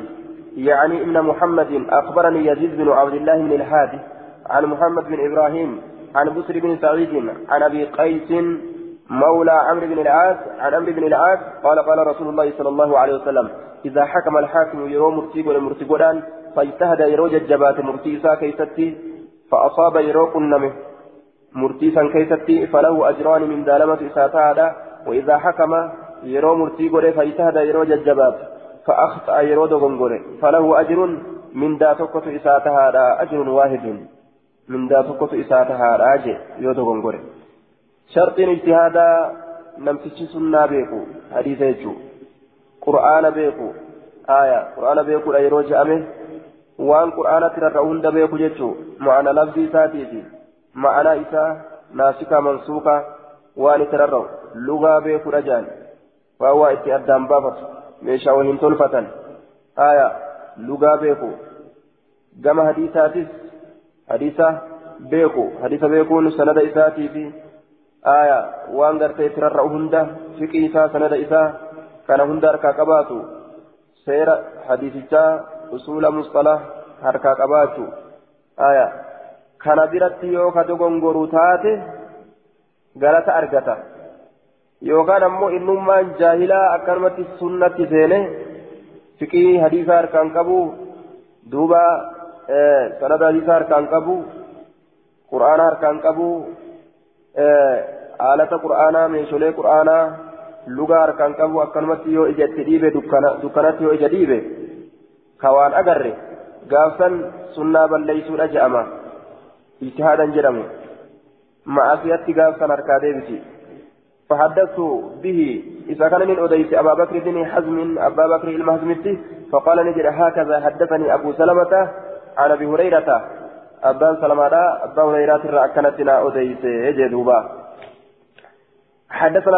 يعني ابن محمد أخبرني يزيد بن عبد الله بن الحادي عن محمد بن إبراهيم عن بسر بن سعيد عن أبي قيس مولى عمرو بن العاص عن عمرو بن العاص قال قال رسول الله صلى الله عليه وسلم إذا حكم الحاكم يرو مرتي ولا مرتي فاجتهد يرو ججبات مرتي كيستي فأصاب يرو كنمه مرتي سان كيستي فله أجران من دالمة إساتها وإذا حكم يرو مرتي قولي فاجتهد يرو ججبات فأخطأ يرو دغنغوري فله أجر من دا تقوت إساتها أجر واحد من دا تقوت إساتها أجر يرو دغنغوري شرط اجتهادا نمتش سنة بيكو حديث يجو قرآن بيكو آية قرآن بيكو لا يرو جأمه وان قرآن ترى هند بيكو جتشو معنى لفظي ساتيتي معنى إسا ناسكا منسوكا وان ترى لغة بيكو رجال فهو إتي أدام بافت ميشا وهن تلفة آية لغة بيكو. جمع حديثاتيس. حديثة بيكو. حديثة بيكو سند إساتي في. آية وان غرتي ترى هند فقه إسا سند إسا. كان هند أركا قباتو. سير حديثتا أصول مصطلح aya kana biratti yoo ka dogongoruu taate galata argata yookaan ammoo innummaan jaahilaa akkanumatti sunnatti seene fiqii hadiisaa harkaan qabu duuba sanada hadiisaa harkaan qabu qur'aana harkaan qabu haalata qur'aanaa meeshaalee qur'aanaa lugaa harkaan qabu akkanumatti yoo ija itti dhiibe dukkanatti yoo ija dhiibe ka waan agarre gaafsan sunnaa balleeysuudha je'ama ijtihaadan jedhamu ma'asiyatti gaafsan harkaa deebisi فحدثت به إذا كان من أديس أبا بكر بن حزم أبا بكر المهزمتي فقال نجد هكذا حدثني أبو سلمة عن أبي هريرة أبا سلمة أبا هريرة رأكنتنا أديس يجدوبا حدثنا.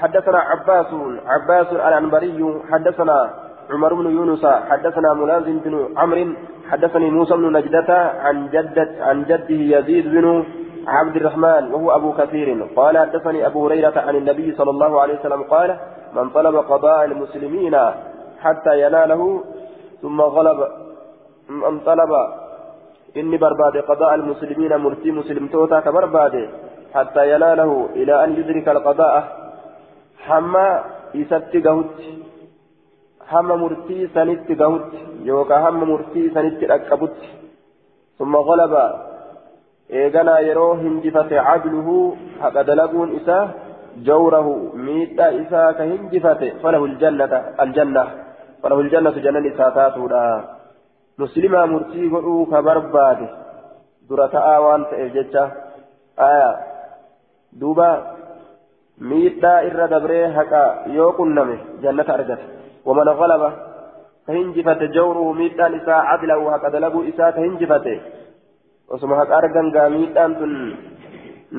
حدثنا عباس عباس العنبري حدثنا عمر بن يونس حدثنا ملازم بن عمرو حدثني موسى بن نجدة عن جدة عن جده يزيد بن عبد الرحمن وهو أبو كثير. قال حدثني أبو هريرة عن النبي صلى الله عليه وسلم قال من طلب قضاء المسلمين حتى يناله ثم غلب من طلب إني برباد قضاء المسلمين مرتي مسلم توتا كبرباد حتى يناله إلى أن يدرك القضاء. حما إسات قهوت حما مرتي سنت قهوت يوكا حما مرتي سنت أكبت ثم غلب إيغانا يرو هنجفت عدله حق دلقون إساه جوره ميتا إساه كهنجفت فله الجنة الجنة فله الجنة جنة إساتاتو مسلمة مرتي قلو كبرباد درتا وان تأججة آية دوبا ميتا إر دبري حقا يوكن نمي جنة أرجت ومن غلب كهنجفت جوره ميتا إساه عدله حق دلقو إساه كهنجفت osuma haqa argan gaamiidhaan tun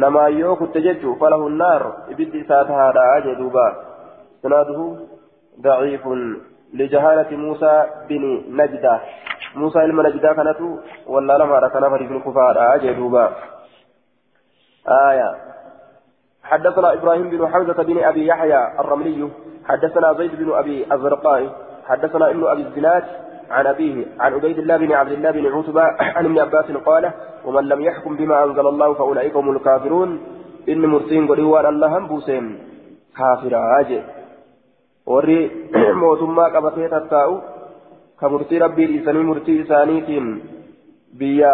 namaa yoo kutte jechuu falahu naar ibiddi isaa tahaadha jee daciifun lijahaalati muusaa bini najda muusaa ilma najdaa kanatu wallaalamaadha kanaaf hadiisni kufaadha jee duuba آية حدثنا إبراهيم بن حمزة بن أبي يحيى الرملي حدثنا زيد بن أبي الزرقاء حدثنا ابن أبي الزناد عن أبيه عن عبيد الله بن عبد الله بن عتبة عن ابن عباس قال ومن لم يحكم بما أنزل الله فأولئك هم الكافرون إن مرسين قدوان الله هم بوسين كافر عاجل warri mootummaa qabatee tattaa'u ka murtii rabbii dhiisanii murtii isaaniitiin biyya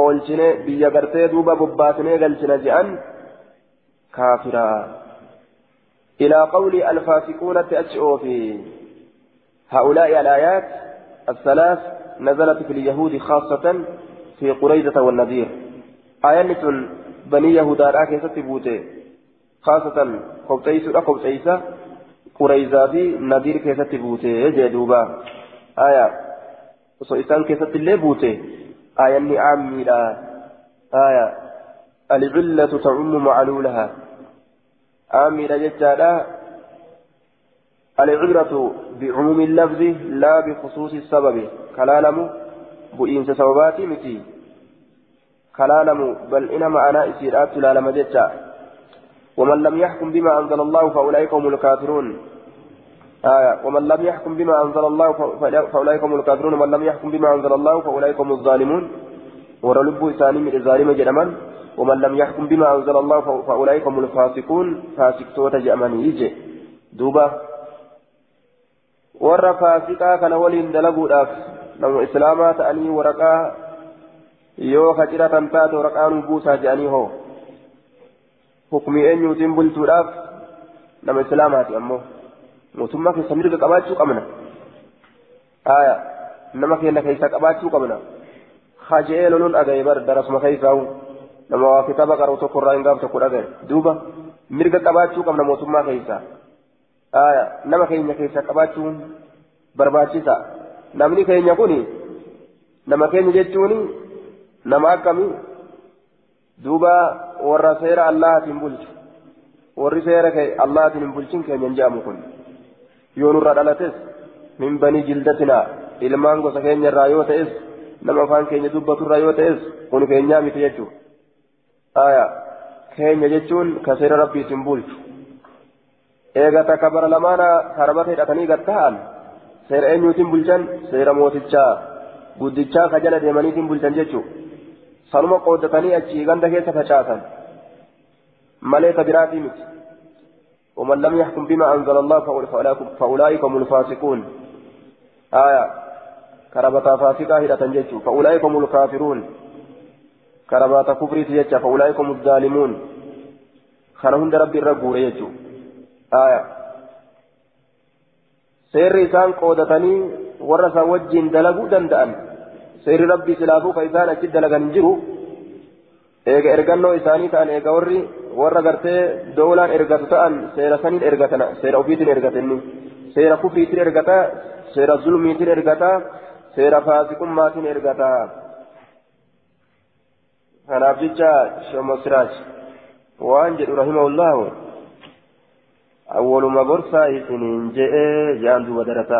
oolchine biyya gartee duuba bobbaasinee galchina je'an kaafiraa ilaa qawli alfaasiquunatti achi oofi هؤلاء الآيات الثلاث نزلت في اليهود خاصة في قريزة والنذير. آية بني يهودا راكي ستبوتي خاصة قبطيس قبطيسة قريزة في نذير كي ستبوتي جدوبا آية. وصو إسان كي ستلي بوتي آية نعم آية. العلة تعم معلولها. آميرة ججالة العبرة بعموم اللفظ لا بخصوص السبب. كلالم بئين سببات متي. كلالم بل إنما أنا إسيرات لا لم ومن لم يحكم بما أنزل الله فأولئك هم الكافرون. آية. ومن لم يحكم بما أنزل الله فأولئك هم الكافرون. ومن لم يحكم بما أنزل الله فأولئك هم الظالمون. ورلب إساني من الظالم جرما ومن لم يحكم بما أنزل الله فأولئك هم الفاسقون. فاسق توت جأمني يجي. دوبا. Warra faasiqaa kana waliin dalaguudhaaf nama islaamaa ta'anii waraqaa yoo ka ciratan taate waraqaa nu buusaa jedhanii hoo hukumii eenyuutiin bulchuudhaaf nama islaamaati ammoo mootummaa keessa mirga qabaachuu qabna aya nama keenya keessa qabaachuu qabna hajee loluun dhagaye bar darasuma keessaa'u nama waa kitaaba qara'u tokko irraa hin gaaf tokko dhagaye duuba mirga qabaachuu qabna mootummaa keessa keessa qabaachuun barbaachisa namni keenya kuni nama keenya jechuun nama akkamii duuba warra seera allahaatiin bulchu warri seera allahaatiin hin bulchin keenya hin jedhamu kun yoo nurra dhalates min banii jildatinaa ilmaan gosa keenya irraa yoo ta'es nama afaan keenya dubbaturraa yoo ta'es kun keenyaa miti jechuudha aya keenya jechuun ka seera rabbiitiin bulchu eega takka bara lamaana harabata hidhatanii gad ta'an seera eenyuutiin bulchan seera mootichaa guddichaa ka jala deemaniitiin bulchan jechuudha sanuma qooddatanii achii ganda keessa facaasan malee ka biraatii miti ومن لم يحكم بما أنزل الله فأولئك هم الفاسقون آية كربتا فاسقة هدى تنججوا فأولئك هم الكافرون كربتا كفري تججا فأولئك هم الظالمون خنهم ربي الرب وريجوا آية qoodatanii warra isaan wajjin dalaguu danda'an seerri rabbii silaafuu ka isaan achi dalagan hin jiru eega ergannoo isaanii ta'an eega warri warra gartee doolaan ergatu ta'an seera saniin ergatana seera ofiitiin ergatanni seera kufriitiin ergata seera zulmiitiin ergata seera faasiqummaatiin ergata kanaaf jecha shomosiraaj waan jedhu rahimahullahu duuba darasa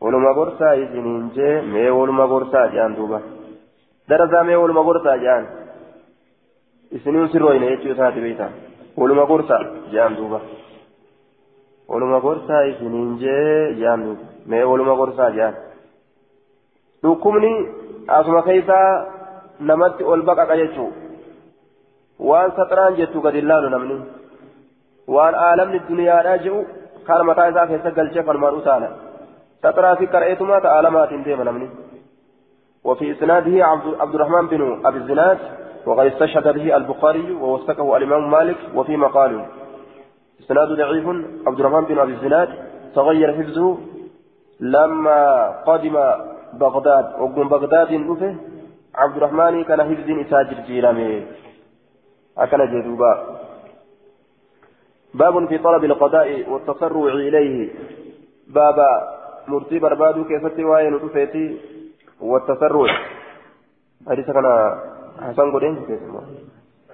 waluma gorsaa isiniin jee mee waluma gorsaa jaan duuba darasaa mee waluma gorsaa jaan isiniin sirroyne jechuu isaati beeyta waluma gorsa jean duuba waluma gorsaa isiniin jee jean duuba mee waluma gorsaa jean dhukkubni asuma keessaa namatti ol baqaqa jechuu waan saxraan jettu gadi laalu namni waan aalamni duniyaadhaa jedhu kan mataa isaa keessa galchee falmaan utaala fi qara'eetumaa ta'a aalamaatiin deema namni وفي إسناده عبد الرحمن بن أبي الزناد وقد استشهد به البخاري ووثقه الإمام مالك وفي مقال إسناد ضعيف عبد الرحمن بن أبي الزناد تغير حفظه لما قدم بغداد وقم بغداد نفه عبد الرحمن كان حفظ إساجر جيرامي أكل جدوبا باب في طلب القضاء والتسرع إليه. بابا مرتي بربادو كيف تواين نفيتي والتسرع. حديث كان حسن قدين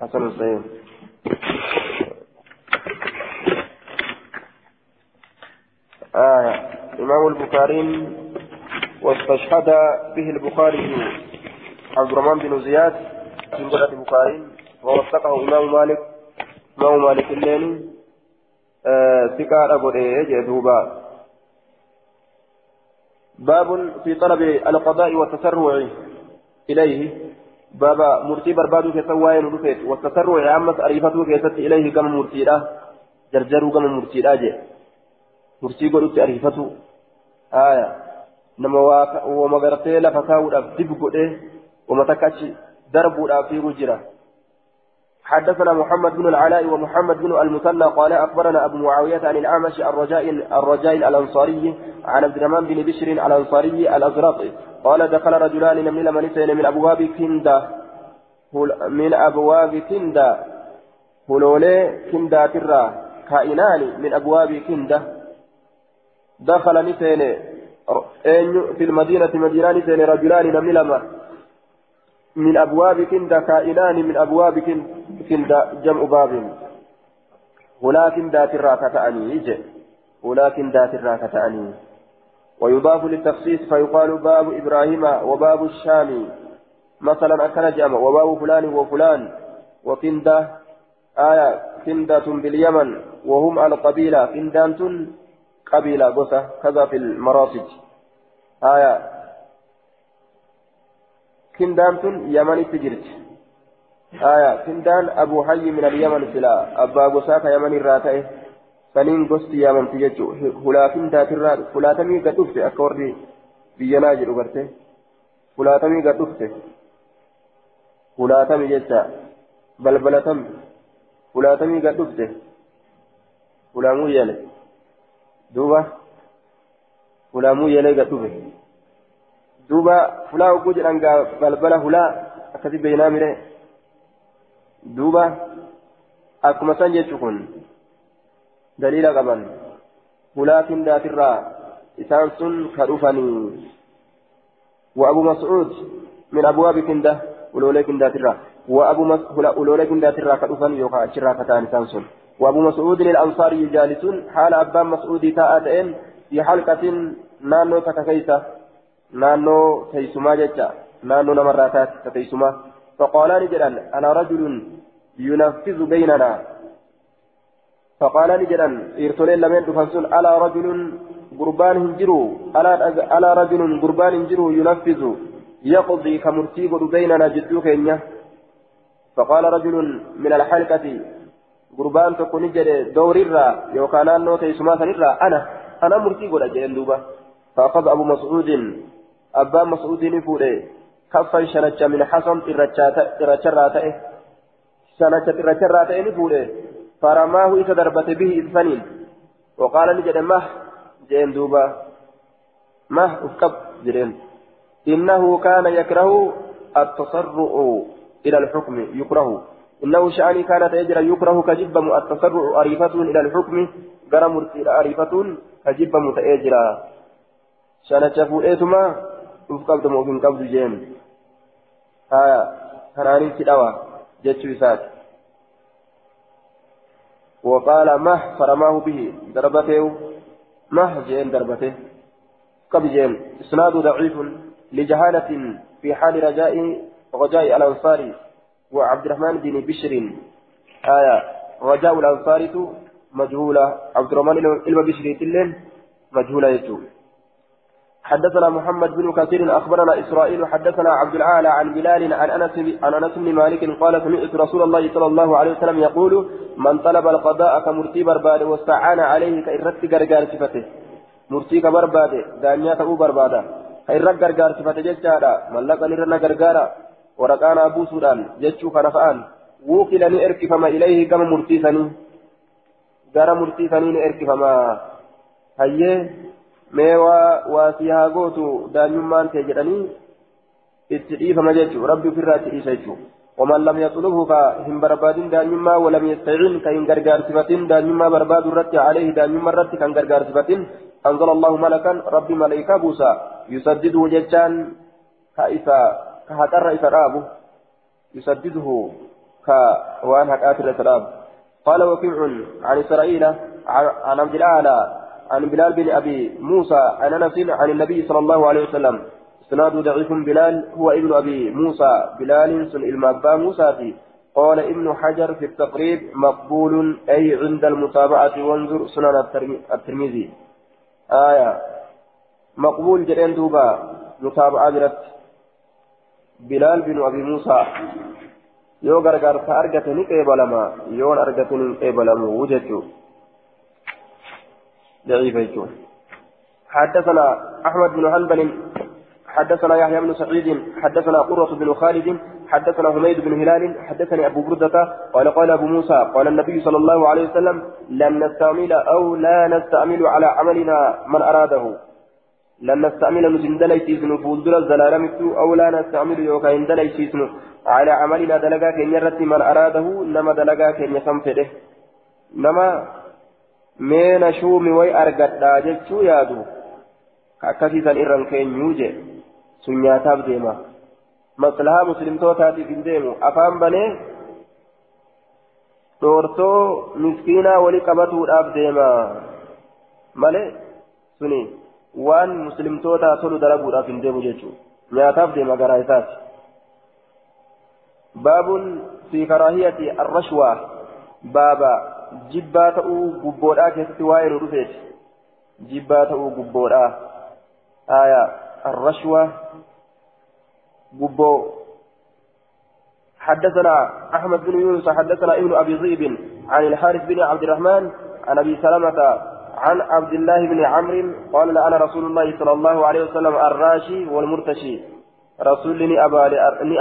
حسن السيد آه إمام البخاري واستشهد به البخاري عبد الرحمن بن زياد من البخاري ووثقه إمام مالك إمام مالك الليل ثقة أبو جدوبا باب في طلب القضاء والتسرع إليه. بابا مرتي بربادو كسواين رفيت والتسرع عامة أريفته كيست إليه كما مرتي له جرجروا كما مرتي له جي. مرتي قلت أريفته آية. نما وما غرتي لفتاو دب قده وما تكاتش دربو في رجرة حدثنا محمد بن العلاء ومحمد بن المثنى قال أخبرنا أبو معاوية عن الأعمش الرجاء الرجاء الأنصاري عن عبد الرحمن بن بشر الأنصاري الأزرق قال دخل رجلان من لمن من أبواب كندا. من أبواب كندا. هلولي كندا ترى. كائنان من أبواب كندا. دخل نسين. في المدينة مدينة نسين رجلان من لما من أبواب كندا كائنان من أبواب كندا جمع باب. ولكن ذات الراكة أني ولكن ذات الراكة أني ويضاف للتخصيص فيقال باب إبراهيم وباب الشام. مثلا أكل جامع وباب فلان وفلان. وكندة آية كندة باليمن. وهم القبيلة كندة قبيلة قصة كذا في المراصد آية كندة يمن تجرت آية كندان أبو حي من اليمن سلا أبا قصة يمن الراتئ saniin gosti yaamamti jechuudha hulaatiin daatirraa hulaatamii gad dhufte akka warri biyyanaa jedhu garte hulaatamii gad dhufte hulaatamii jecha balbalatam hulaatamii gad dhufte hulaamuu yeele duuba hulaamuu yeelee gad dhufe duuba fulaa hogguu jedhan gaa balbala hulaa akkasi beeynaa mire. Duuba akkuma san jechu kun دليل قبل ولكن ذات الراء إسان كرفني وأبو مسعود من أبواب كندة ولولا كندة الراء وأبو مس... ولولا كندة الراء كرفني يوقع شرا كتان إسان وأبو مسعود الأنصاري جالس حال أبا مسعود تاءتين في حلقة نانو تككيسة نانو تيسما جتا نانو نمراتات تيسما فقالان جلال أنا رجل ينفذ بيننا فقال نجدا إرسلين لمن دفنسون على رجل قربان هنجرو على رجل قربان هنجرو ينفذ يقضي كمرتيب بيننا جدو كينيا فقال رجل من الحلقة قربان تكون نجد دور الرا يوكان أنه تيسما سنرا أنا أنا مرتيب لجين دوبا فأخذ أبو مسعود أبا مسعود نفوده كفا شنجة من حصن إرچراته شنجة إرچراته نفوده فرماه إذا دربت به إذفنين وقال نجد مه جين دوبا مه أفكب جرين إنه كان يكره التسرع إلى الحكم يكره إنه شأني كانت يجرى يكره كجبم التسرع أريفة إلى الحكم قرم أريفة كجبم تأجرى شأن شافوا إيتما أفكب دمو قبل جين ها كراني سدوا جتشو سات وقال مه فرماه به ضربته مه جين ضربته قبل جين إسناد ضعيف لجهالة في حال رجاء رجاء الأنصار وعبد الرحمن بن بشر آية رجاء الأنصاري مجهولة عبد الرحمن إلما بشر تلين مجهولة يجوب حدثنا محمد بن كثير أخبرنا إسرائيل حدثنا عبد الاعلى عن بلال عن أنس عن أنس بن مالك قال سمعت رسول الله صلى الله عليه وسلم يقول من طلب القضاء كمرتي برباد واستعان عليه كإرت غرغار صفته. مرتي كبرباد دانيا تبو بربادا. كإرت غرغار صفته ججادا. ملك نرنا غرغارا ورقانا أبو سودان جچو كنفان وكلني ارك فما إليه كما مرتي ثاني. غار مرتي ثاني ارك فما هيه kee jedhanii itti dhiifama jechuudha rabbi ofirraa itti dhiisa jechuudha waman lam yaxlubhu ka hin barbaadin daanyummaa walam yastacin ka hin gargaarsifatin daanyummaa barbaadu irratti aleehi daanyummaa irratti kan gargaarsifatin أنزل الله ملكا ربي ملائكة بوسى يسدده جتان كإسا كهتر إسا رابه يسدده كوان إسا رابه قال وكيع عن إسرائيل عن عبد الأعلى عن بلال بن أبي موسى عن أنس عن النبي صلى الله عليه وسلم. إسناد ضعيف بلال هو ابن أبي موسى. بلال سن المأبى موسى قال ابن حجر في التقريب مقبول أي عند المتابعة وانظر سنن الترمذي. آية. مقبول جرين دوبا. متابعة جرت بلال بن أبي موسى. yoo gargaarsa argate ni qeebalama yoon argate wujechuu ضعيف يجون حدثنا أحمد بن حنبل حدثنا يحيى بن سعيد حدثنا قرة بن خالد حدثنا حميد بن هلال حدثني أبو بردة قال قال أبو موسى قال النبي صلى الله عليه وسلم لن نستعمل أو لا نستعمل على عملنا من أراده. لن نستعمل نسندلي سيسن فولدر الزلالمت أو لا نستعمل يوكا هندلي سيسن على عملنا دلقا كن يرت من أراده نما دلقا كن يسنفده نما mee nashuumi way argadhaa jechuu yaadu akkasiisan irran keenyuu je sun nyaataaf deema maslahaa muslimtootaatiif hin deemu afaan banee dhoortoo miskiinaa wali qabatuudhaaf deema malee suni waan muslimtootaa tolu dalaguudhaaf hin deemu jechuu nyaataaf deema garaa isaati baabun fi karaahiyati arrashwaa baaba jibbaa ta'uu gubboodhaa keessatti waa'ee nu dhufeeti. Jibbaa ta'uu gubboodhaa. Aya arrashwa gubboo. حدثنا أحمد بن يونس حدثنا ابن أبي ذئب عن الحارث بن عبد الرحمن عن أبي سلمة عن عبد الله بن عمرو قال لأنا رسول الله صلى الله عليه وسلم الراشي والمرتشي رسول ني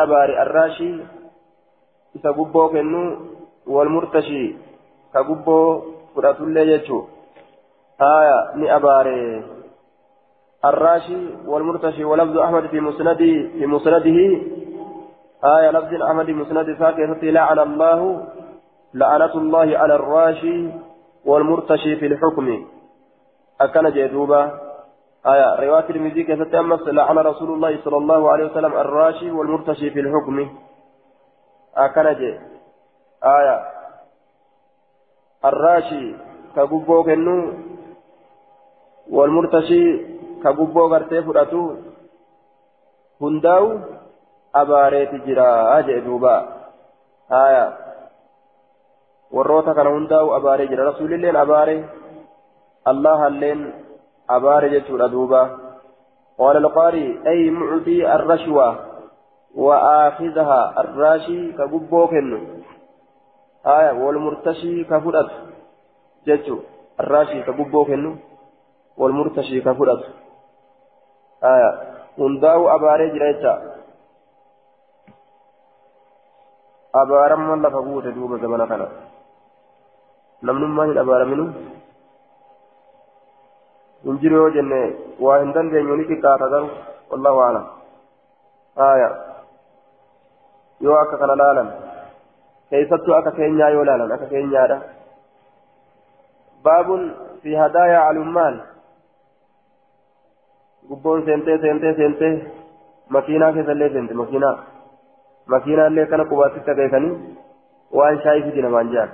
أباري الراشي إذا قبوك والمرتشي ka fudhatullee jechuu آية ني أباري الراشي والمرتشي ولفظ أحمد في مسنده في مسنده آية لفظ أحمد في مسند ساكتة لعن الله لعنة الله على الراشي والمرتشي في الحكم أكن جدوبا آية رواية المزيك ستأمس لعن رسول الله صلى الله عليه وسلم الراشي والمرتشي في الحكم أكن آية الراشي كغبو كنو والمرتشي كغبو غرتي فراتو هنداو أباريت جرا أجئ دوبا. آية. warroota kana hundaa'u abaaree jira rasuulilleen abaare allah halleen abaare jechuudha duuba قال القاري أي معطي الرشوة وآخذها الراشي كقبوكن آية والمرتشي كفرت جتشو الراشي كبوبو كنو والمرتشي كفرت آية هنداو أباري جريتا أبارم من لفقوت دوبا زمنا كنا namnummaan hin abaaraminu hin jiru yoo jenne waa hin dandeenyu ni xiqqaata garuu wallahu aalam aya yoo akka kana laalan keessattuu akka keenyaa yoo laalan akka keenyaadha baabun fi hadaayaa alummaan gubboon seentee seentee seentee makiinaa keessallee seente makiinaa makiinaallee kana qubaatitti akeekanii waan shaayii fidi namaan jaan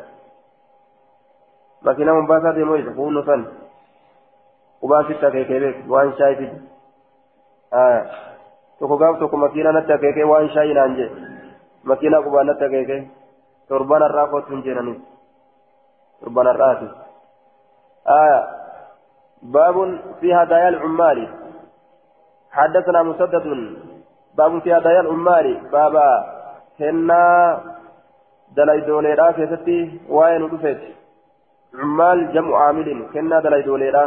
makiinaa mombaasaa deemoo isa fuunno san qubaatitti akeekee beek waan shaayii fidi tokko gaaf tokko makiinaa natti akeekee waan shaayii naan jee makiinaa qubaallatti akeeke torban irraa kootu hin jeenanis torban irraati باب في هدايا العمال حدثنا مسدد باب في هدايا العمال بابا كنا دلائي دوليرا كيستي وين ودفت عمال جمع عامل كنا دلائي دوليرا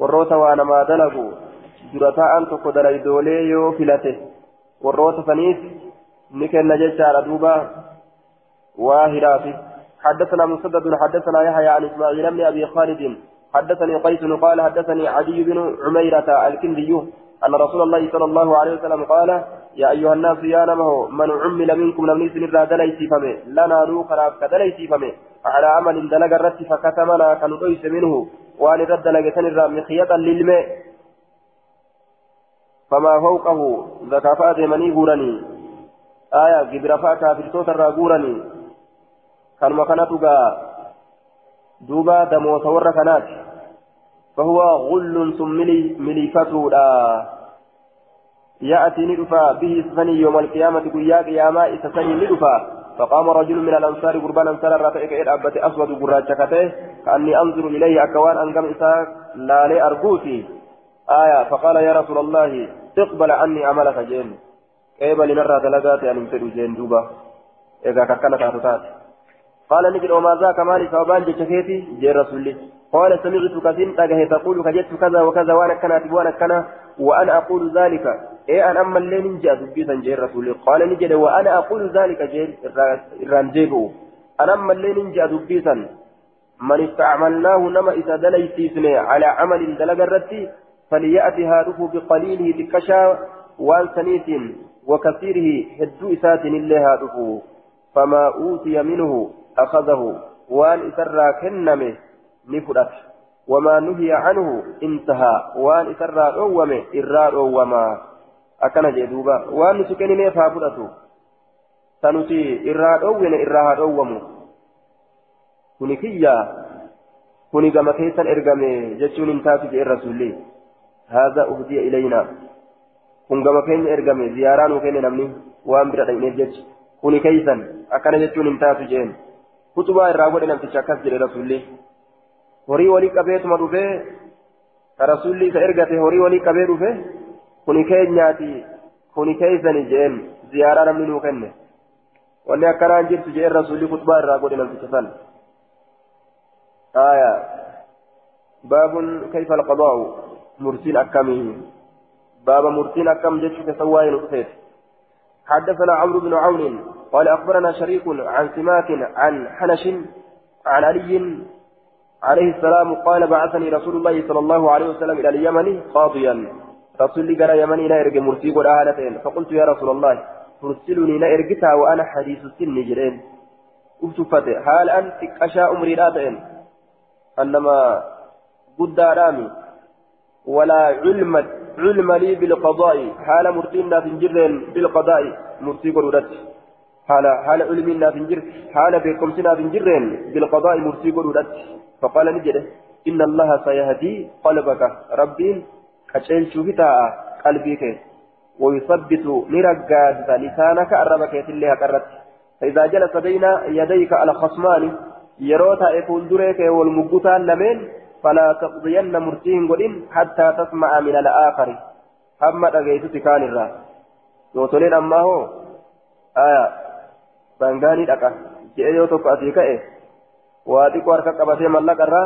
warroota waa namaa dalagu dura ta'an tokko dalaydoolee yoo filate warroota saniif ni kenna jechaadha duuba hiraafi حدثنا مسدد حدثنا يحيى عن إسماعيل بن أبي خالد. حدثني قيس قال حدثني عدي بن عميرة الكندي أن رسول الله صلى الله عليه وسلم قال يا أيها الناس يا نمه من عمل منكم لم يسن الرا دليسي فمي لنا نوخنا كدليسي فمي على عمل دلق الرت فكتمنا كنطيس منه. وأن رد لقتن الرا مخيطا للماء فما فوقه ذكافات مني غورني آية جبرفا كافر صوت الرا غورني كان مكانتك دوبا دمو صور كنات فهو غل ثم مليفته يأتي ندفا به سفني يوم القيامة قيا قياما إسسني ندفا فقام رجل من الأنصار قربان أنصار رافئك إذ أبت أسود قراجكته كأني أنظر إليه أكوان أنقم إساك لا لي أرجوتي آية فقال يا رسول الله اقبل عني عملك جين قبل نرى دلقات أن يمتدوا جين دوبا إذا كانت أتتات قال نجد وما ذاك مالي ثوبان جشكيتي جي رسول قال سمعت كثير تقول كجدت كذا وكذا وأنا كانت وأنا كان وأنا أقول ذلك. إيه أنا أما اللي نجا دبيتا جير رسولي قال نجد وأنا أقول ذلك جير الرانجيبو. أنا أما اللي نجا دبيتا من استعملناه نما إذا دليتيسني على عمل دلق الرتي فليأتي هذه بقليله تكشا وأن سنيت وكثيره هدو إسات اللي هذه فما أوتي منه أخذه وان إسرى كنمه نفرت وما نهي عنه انتهى وان إسرى أومه إرى أوما haa fudhatu ta nuti irraa dhoowwine irraa haa dhoowwamu kuni kiyyaa kuni gama keessan ergame jechuun hin taatu jee rasuulli haadha uhdiya ilayna kun gama keenya ergame ziyaaraa nuu kenne namni waan bira dhaqneef jechi kuni keeysan akkana jechuun hin taatu jeen kutubaa irraa godhe namticha akkas jedhe rasuulli horii walii qabeetuma dhufee ka rasuulli isa ergate horii walii qabee dhufee kuni keenyaati kuni keeysani jeen ziyaaraa namni nuu kenne wanni akkanaan jirtu jeen rasuulli kutbaa irraa godhe namticha san aya baabun kayfa alqadaa'u murtiin akkamii baaba murtiin akkam jechuu keessa waa'ee nu dhufeeti حدثنا عمرو بن عون قال أخبرنا شريك عن سماك عن حنش عن علي عليه السلام قال بعثني رسول الله صلى الله عليه وسلم إلى اليمن قاضيا. رسولي قال يمني لا إرجع مرسي قل آلتين فقلت يا رسول الله ترسلني لا إرجتها وأنا حديث السن جرين. أفتفت هل أنت أشاء أمري راتين أنما قد رامي ولا علم علم لي بالقضاء. حال مرتينا في جرين بالقضاء؟ مرتي قرودت حال حال علمنا في جر حال بكمسنا في جرين بالقضاء مرتي قرودت فقال نجده إن الله سيهدي قلبك. ربي taa'a qalbii kee ويثبت نرجاد لسانك أربك يتلي هكرت فإذا جلس بين يديك على خصمان يروتا يكون دريك والمقوتان لمن فلا تقضين مرتين قدين حتى تسمع من الآخر. أما أجيت تكان الرا يوتولين أما هو آية بانغاني لك جئ توك أتيك إيه وأتيك واركك أبتي ملك الرا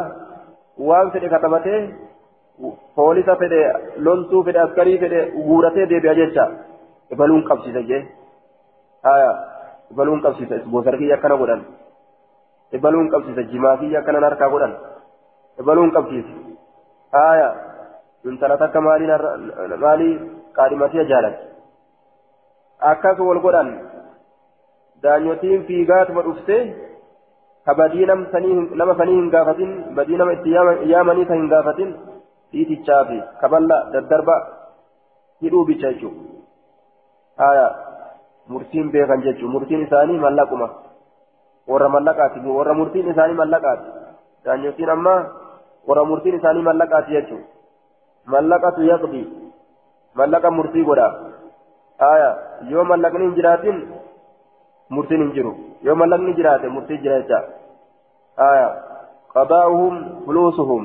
وان سيدي كتبته poolisa fedhe loltuu fedhe askarii fedhe guuratee deebi'a jecha ibaluun qabsiisa jee haya ibaluun qabsiisa isboosar kiyya akkana godhan ibaluun qabsiisa jimaa kiyya akkana harkaa godhan ibaluun qabsiisa haya intala takka maalii maalii jaalatti akkas wal godhan daanyotiin fiigaatuma dhuftee ka badii nama sanii hin gaafatin badii nama itti yaamanii ka hin gaafatin dhiitichaa fi kaballa daddarba hidhuu bicha jechuudha. Murtiin beekan jechuudha. Murtiin isaanii mallaquma. Warra mallaqaati warra murtiin isaanii mallaqaati. Daanyotiin amma warra murtiin isaanii mallaqaati jechuudha. Mallaqatu yaqdi. Mallaqa murtii godha. Yoo mallaqni hin jiraatin مرتين انجروا يوم لم نجرات مرتين جراتا آية قضاؤهم فلوسهم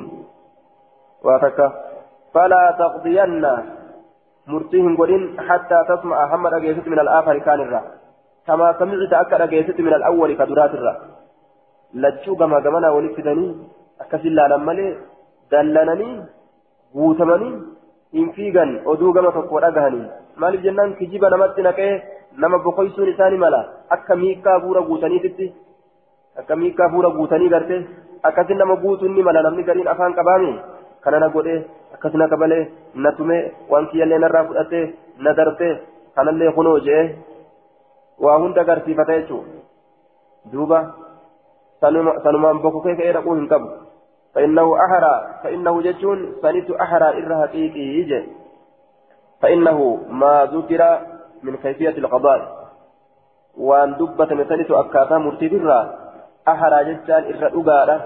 واتكا فلا تقضين مرتهم قلن حتى تسمع محمد أجيست من الآخر كان الرا كما سمعت أكد أجيست من الأول كدرات الرا لجو كما كمنا ولفتني أكسل لا نمالي دلنني guutamanii hin fiigan oduu gama tokko dhagahanii. Maaliif jennaan kijiba namatti naqee fuura guutaniititti akka miikaa fuura guutanii garte akkasin nama guutuun ni mala namni gariin afaan qabaami kana na godhee akkasina kabalee na tumee waan kiyyallee narraa fudhatee na darbee kanallee kunoo je'ee waa hunda agarsiifata jechuudha duuba sanumaan bokkokee ka'ee dhaquu hin qabu. فإنه أحرى فإنه جتون أحرى إر حقيقي يجي فإنه ما ذكر من كيفية القضاء. وأن دبة مثلت أكاتا مرتدرا أحرى جتان إر أقارة.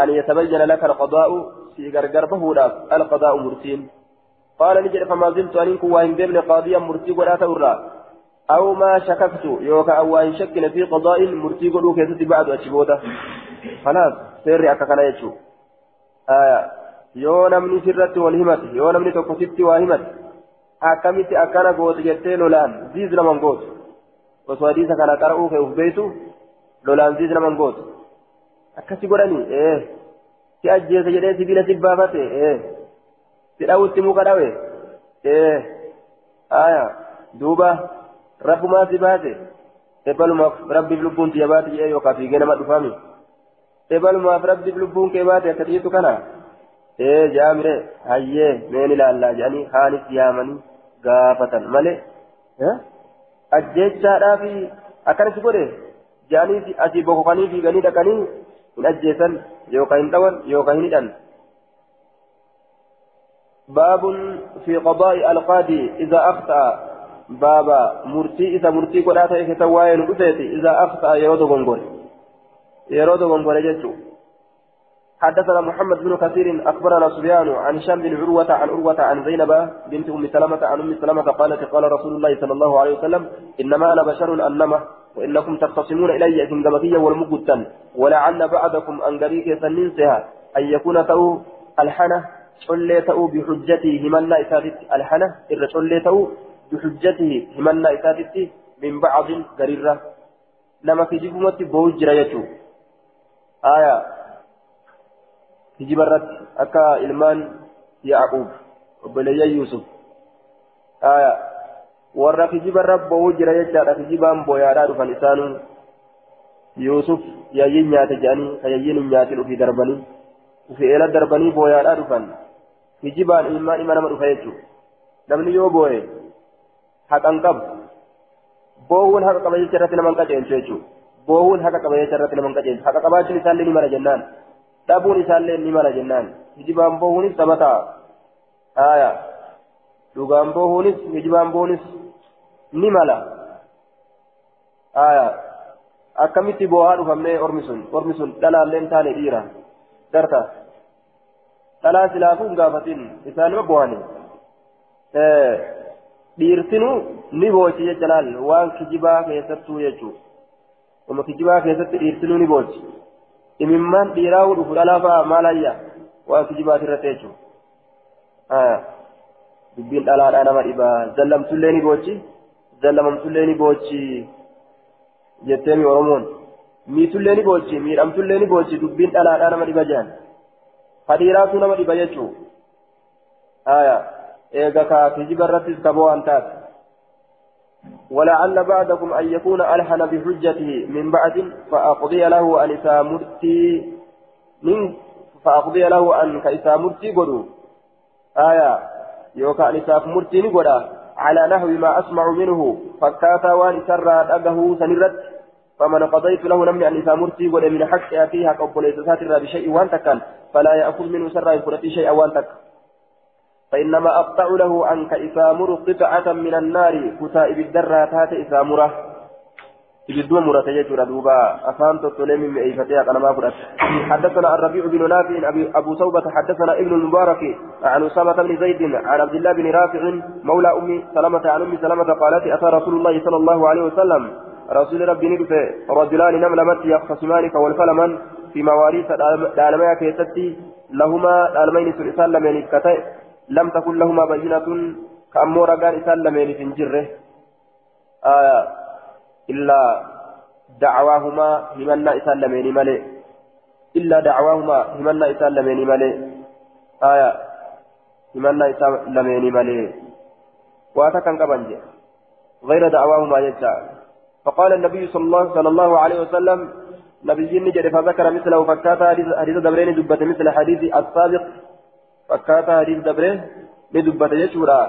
أن يتبين لك القضاء في غرغر بهودا. القضاء مرتين. قال نجد فما زلت أن كواهن بين قاضيا مرتي ولا تورا. أو ما شككت يوكا أو أن شكنا في قضاء مرتي ولو كيست بعد أشبودا خلاص سيري أكا كان يجو. sirratti wal himate yoo namni tokko sitti waa himate akkamitti akkana goote jettee lolaan ziiz naman gootu osoo hadiisa kana qara'uu kee uf beeytu lolaan ziiz naman gootu akkasi godhanii ee si ajjeese jedhee sibiila si baafate ee si dhawutti muka dhawe ee aya duuba rabbumaa si baate ebalumaaf rabbiif lubbuun tiyya baate jedhee yookaan fiigee nama dhufaami. ebalumaaf rabbiif lubbuun kee baate akka xiyyitu kana ee jaamire hayyee meen ilaallaa jedhanii haanis yaamanii gaafatan malee ajjeechaadhaaf akkanas godhe jedhanii asii bokokanii fiiganii dhaqanii hin ajjeesan yookaan hin dhawan yookaan hin hidhan. باب في قضاء القاضي إذا أخطأ بابا مرتي إذا مرتي قد أتى إذا أخطأ يرد غنغوري يرود غنغوري جتو حدثنا محمد بن كثير أخبرنا سفيان عن هشام بن عروة عن عروة عن زينب بنت أم سلمة عن أم سلمة قالت قال رسول الله صلى الله عليه وسلم إنما أنا بشر أنما وإنكم تختصمون إلي كنجمتيا والمقتا ولعل بعضكم أن قريك سننسها أن يكون تأو الحنة شلي تأو بحجته همنا إساتت الحنة إر شلي تأو بحجته همنا إساتت من بعض قريرة. لما في جبمة بوجر يتو آية. Hijiba irratti akka ilmaan yaaquub obboleeyyan yuusuf warra hijiba irra bo'uu jira jechaadha hijibaan booyaadhaa dhufan isaanuu yuusuf yayyin nyaate jedhanii ka yayyin hin nyaatin ufii darbanii ufii eela darbanii booyaadhaa dhufan hijibaan ilmaan ima nama dhufa jechuudha namni yoo booye haqan qabu boowuun haqa qaba jecha irratti nama hin qaceelchu jechuudha boowuun haqa qaba jecha irratti nama hin qaceelchu haqa qabaachuun isaallee ni mala jennaan. Dhabuun isaallee ni mala jennaan hijibaan boohuunis taphataa aya dhugaan boohuunis hijibaan boohuunis ni mala aya akkamitti boohaa dhufamnee ormi sun ormi sun dhalaalleen taane dhiira garta dhalaa silaafuu hin gaafatin isaanima boohani dhiirtinuu ni boochi jecha laal waan kijibaa keessattuu jechuu uma kijibaa keessatti dhiirtinuu ni boochi imimmaan dhiiraa dhufu dhalaa fa'a maal ayya waan kijibaati irratti jechuudha dubbiin dhalaadhaa nama dhibaa zallamtullee ni boochi zallamamtullee ni boochi jetteemi oromoon miitullee ni boochi miidhamtullee ni boochi dubbiin dhalaadhaa nama dhiba jedhan hadhiiraatu nama dhiba jechuudha eega kaa kijiba irrattis kaboo waan taate ولعل بعضكم أن يكون ألحن بحجته من بعد فأقضي له أن إسامرتي من فأقضي له أن كإسامرتي قدو. آية يوكا أن إسامرتي نقدا على نحو ما أسمع منه. فكاتا وان سرى أجه سنرت فمن قضيت له نمني أن إسامرتي قد من حق أتيها قبل إساسات بشيء وان تكن فلا يأخذ منه سرى يفرتي شيئا وان تكن فإنما أقطع له أنك إسامر قطعة من النار. كتائب الدرات إسامرة تجدوا مرة يجور دوبا أفهم تطلم من إيفتها أنا ما فرت حدثنا الربيع بن نافع أبو توبة حدثنا ابن المبارك عن أسامة بن زيد عن عبد الله بن رافع مولى أم سلمة عن أم سلمة قالت أتى رسول الله صلى الله عليه وسلم. رسول ربي ندفع رجلان نم لمت يختصمان والفلمن في مواريث دالميا كيستي. لهما دالمين سن إسان لمن كتئ لم تكن لهما بينة كأمو رقان إسان لمن فنجره آية إلا دعواهما همنا إسان لمن ملئ. إلا دعواهما همنا إسان لمن ملئ. آية همنا إسان لمن ملئ. واتكن كبنجي غير دعواهما يجعل فقال النبي صلى الله, صلى الله عليه وسلم نبي نجد فذكر مثله فكات حديث دبرين دبت مثل حديث السابق فكات حديث دبرين لدبت يشورا.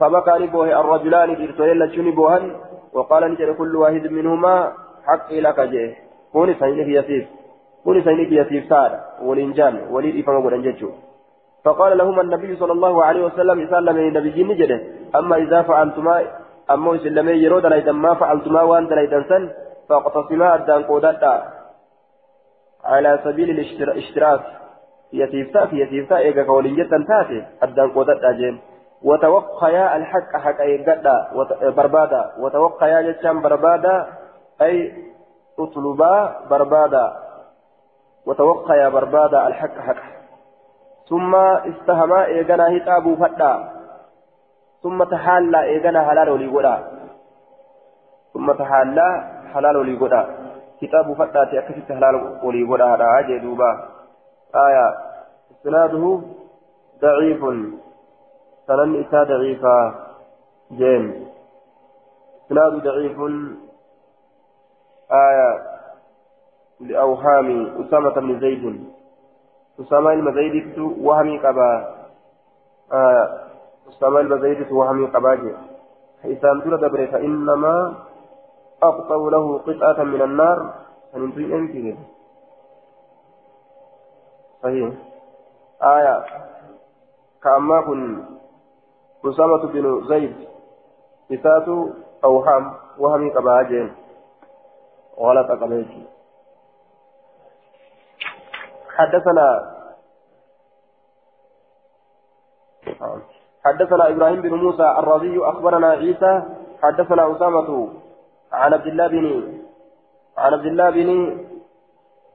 فبكى نبوه الرجلان ديرتولين لتشوني بوهن وقال نجد كل واحد منهما حق لك جيه كوني سينك يسيف كوني سينك يسيف سار ولنجان وليد إفهم ولنججو فقال لهما النبي صلى الله عليه وسلم إسال من النبي نجده أما إذا فعلتما أما إسلامي يرود ليدا ما فعلتما وأنت ليدا سن فاقتصما أدان قودتا. على سبيل الاشتراك. يتيفتا في يتيفتا إيقا قولين جدا تاتي أدان قودتا جيم وتوقيا الحق حق إيقادا بربادا وتوقيا جتشان بربادا أي اطلبا بربادا وتوقيا بربادا الحق حق ثم استهما إيقنا هتابو فتا ثم تحالى إيقنا حلال ولي ثم تحالى حلال ولي قدا كتاب فتاتي أكثت حلال ولي قدا هذا عجي دوبا آية. إسناده ضعيف. سنن إسا ضعيفا جيم. إسناد ضعيف. آية. لأوهام أسامة بن زيد. أسامة بن زيد وهمي قبا. آية. أسامة بن زيد وهمي قبا إذا دور دبر فإنما أقطع له قطعة من النار. فننتهي أنت صحيح. آية. كأما كن أسامة بن زيد. إسات أوهام وهمي كباجين. غلط قبيتي حدثنا حدثنا إبراهيم بن موسى الرضي أخبرنا عيسى. حدثنا أسامة عن عبد الله بن عن عبد الله بن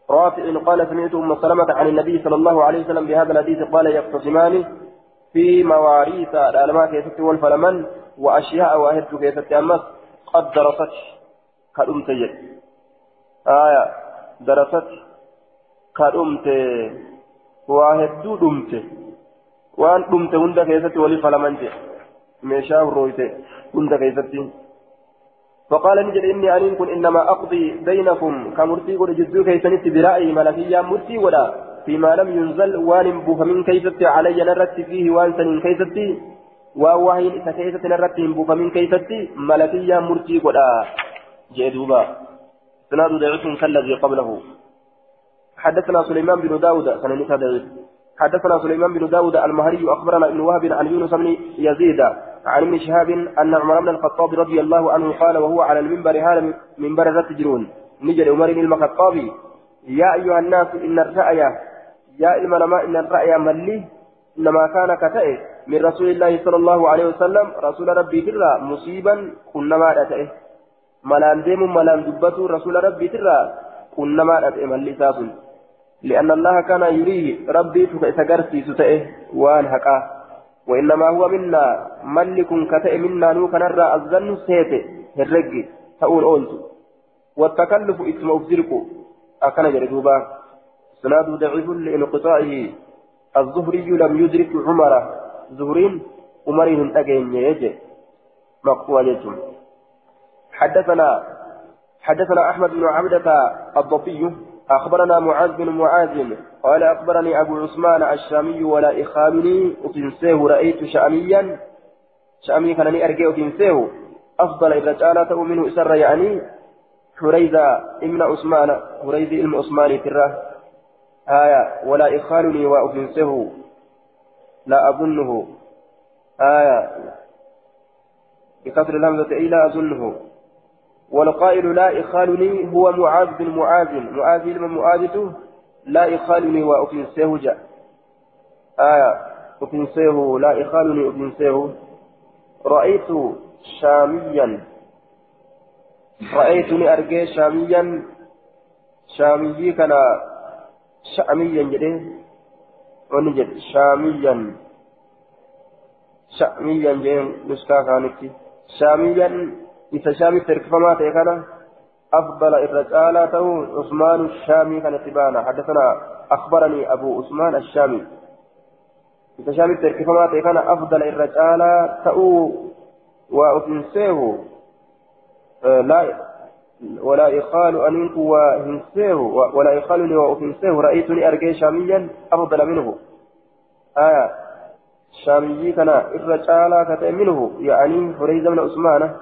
رافع قال سمعت أم سلمة عن النبي صلى الله عليه وسلم بهذا الحديث قال يقتسمان في مواريث الالماء كيست والفلمن وأشياء واهدت كيست أمس. قد درست. كأمت آية. درست. كأمت واهدت دمت وأن دمت هند كيست ولي فلمن ميشا رويت هند كيست فقال نجد إني أن كن إنما أقضي بينكم. كمرتي قد جزو كيسنت برأي ملكيا مرتي ولا فيما لم ينزل وان بوف من كيست علي نرت فيه وان سنين كيست ووهين إذا كيست نرت بوف من كيست ملكيا مرتي قد. جدوبا سناد ضعيف كالذي قبله. حدثنا سليمان بن داود. ضعيف حدثنا سليمان بن داود المهري أخبرنا ابن وهب عن يونس بن يزيد. عن ابن شهاب أن عمر بن الخطاب رضي الله عنه قال وهو على المنبر هذا منبر الرتجرون نجد عمر بن الخطاب يا أيها الناس إن الرأي يا الملماء إن الرأي ملي إنما كان كتئه من رسول الله صلى الله عليه وسلم رسول ربي ترى مصيبا كنما أتئه ملان ديم ملان دبته رسول ربي ترى كنما أتئه ملي ساسن. لأن الله كان يريه ربي تكسرسي ستئه وان حقاه وإنما هو منا ملك كتئ منا نو كنرى الظن سيته الرق تقول أولت والتكلف إسم أفزرك أكن جردوبا سناد ضعيف لإنقطاعه الزهري لم يدرك عمر زهرين عمرين تجين يجي مقطوع حدثنا حدثنا أحمد بن عبدة الضبي أخبرنا معاذ بن معاذ قال أخبرني أبو عثمان الشامي ولا إخالني أتنسيه رأيت شاميا. شأمي كان أرجع أتنسيه أفضل الرجال منه إسر يعني حريزة ابن عثمان حريزة ابن عثمان ترى. آية ولا إخالني وأتنسيه لا أظنه. آية بكسر الهمزة إلى أظنه. والقائل لا إخالني هو معاذ بن معاذ. معاذ بن معاذ لا إخالني وأفنسيه جاء. آية. أفنسيه لا إخالني أفنسيه رأيت شاميا. رأيتني أرجع شاميا. شامي كان شاميا جده ونجد شاميا. شاميا جين نسكا كانت. شاميا إذا شامي تركفما تيكنا أفضل الرجال تو عثمان الشامي كان تبانا حدثنا أخبرني أبو عثمان الشامي إذا شامي تركفما تيكنا أفضل الرجال تو وأفنسيه لا ولا يقال أنك وهنسيه ولا يقال لي وأفنسيه رأيتني أرجي شاميا أفضل منه آية شامي كان الرجال كتئ منه يعني فريز من عثمان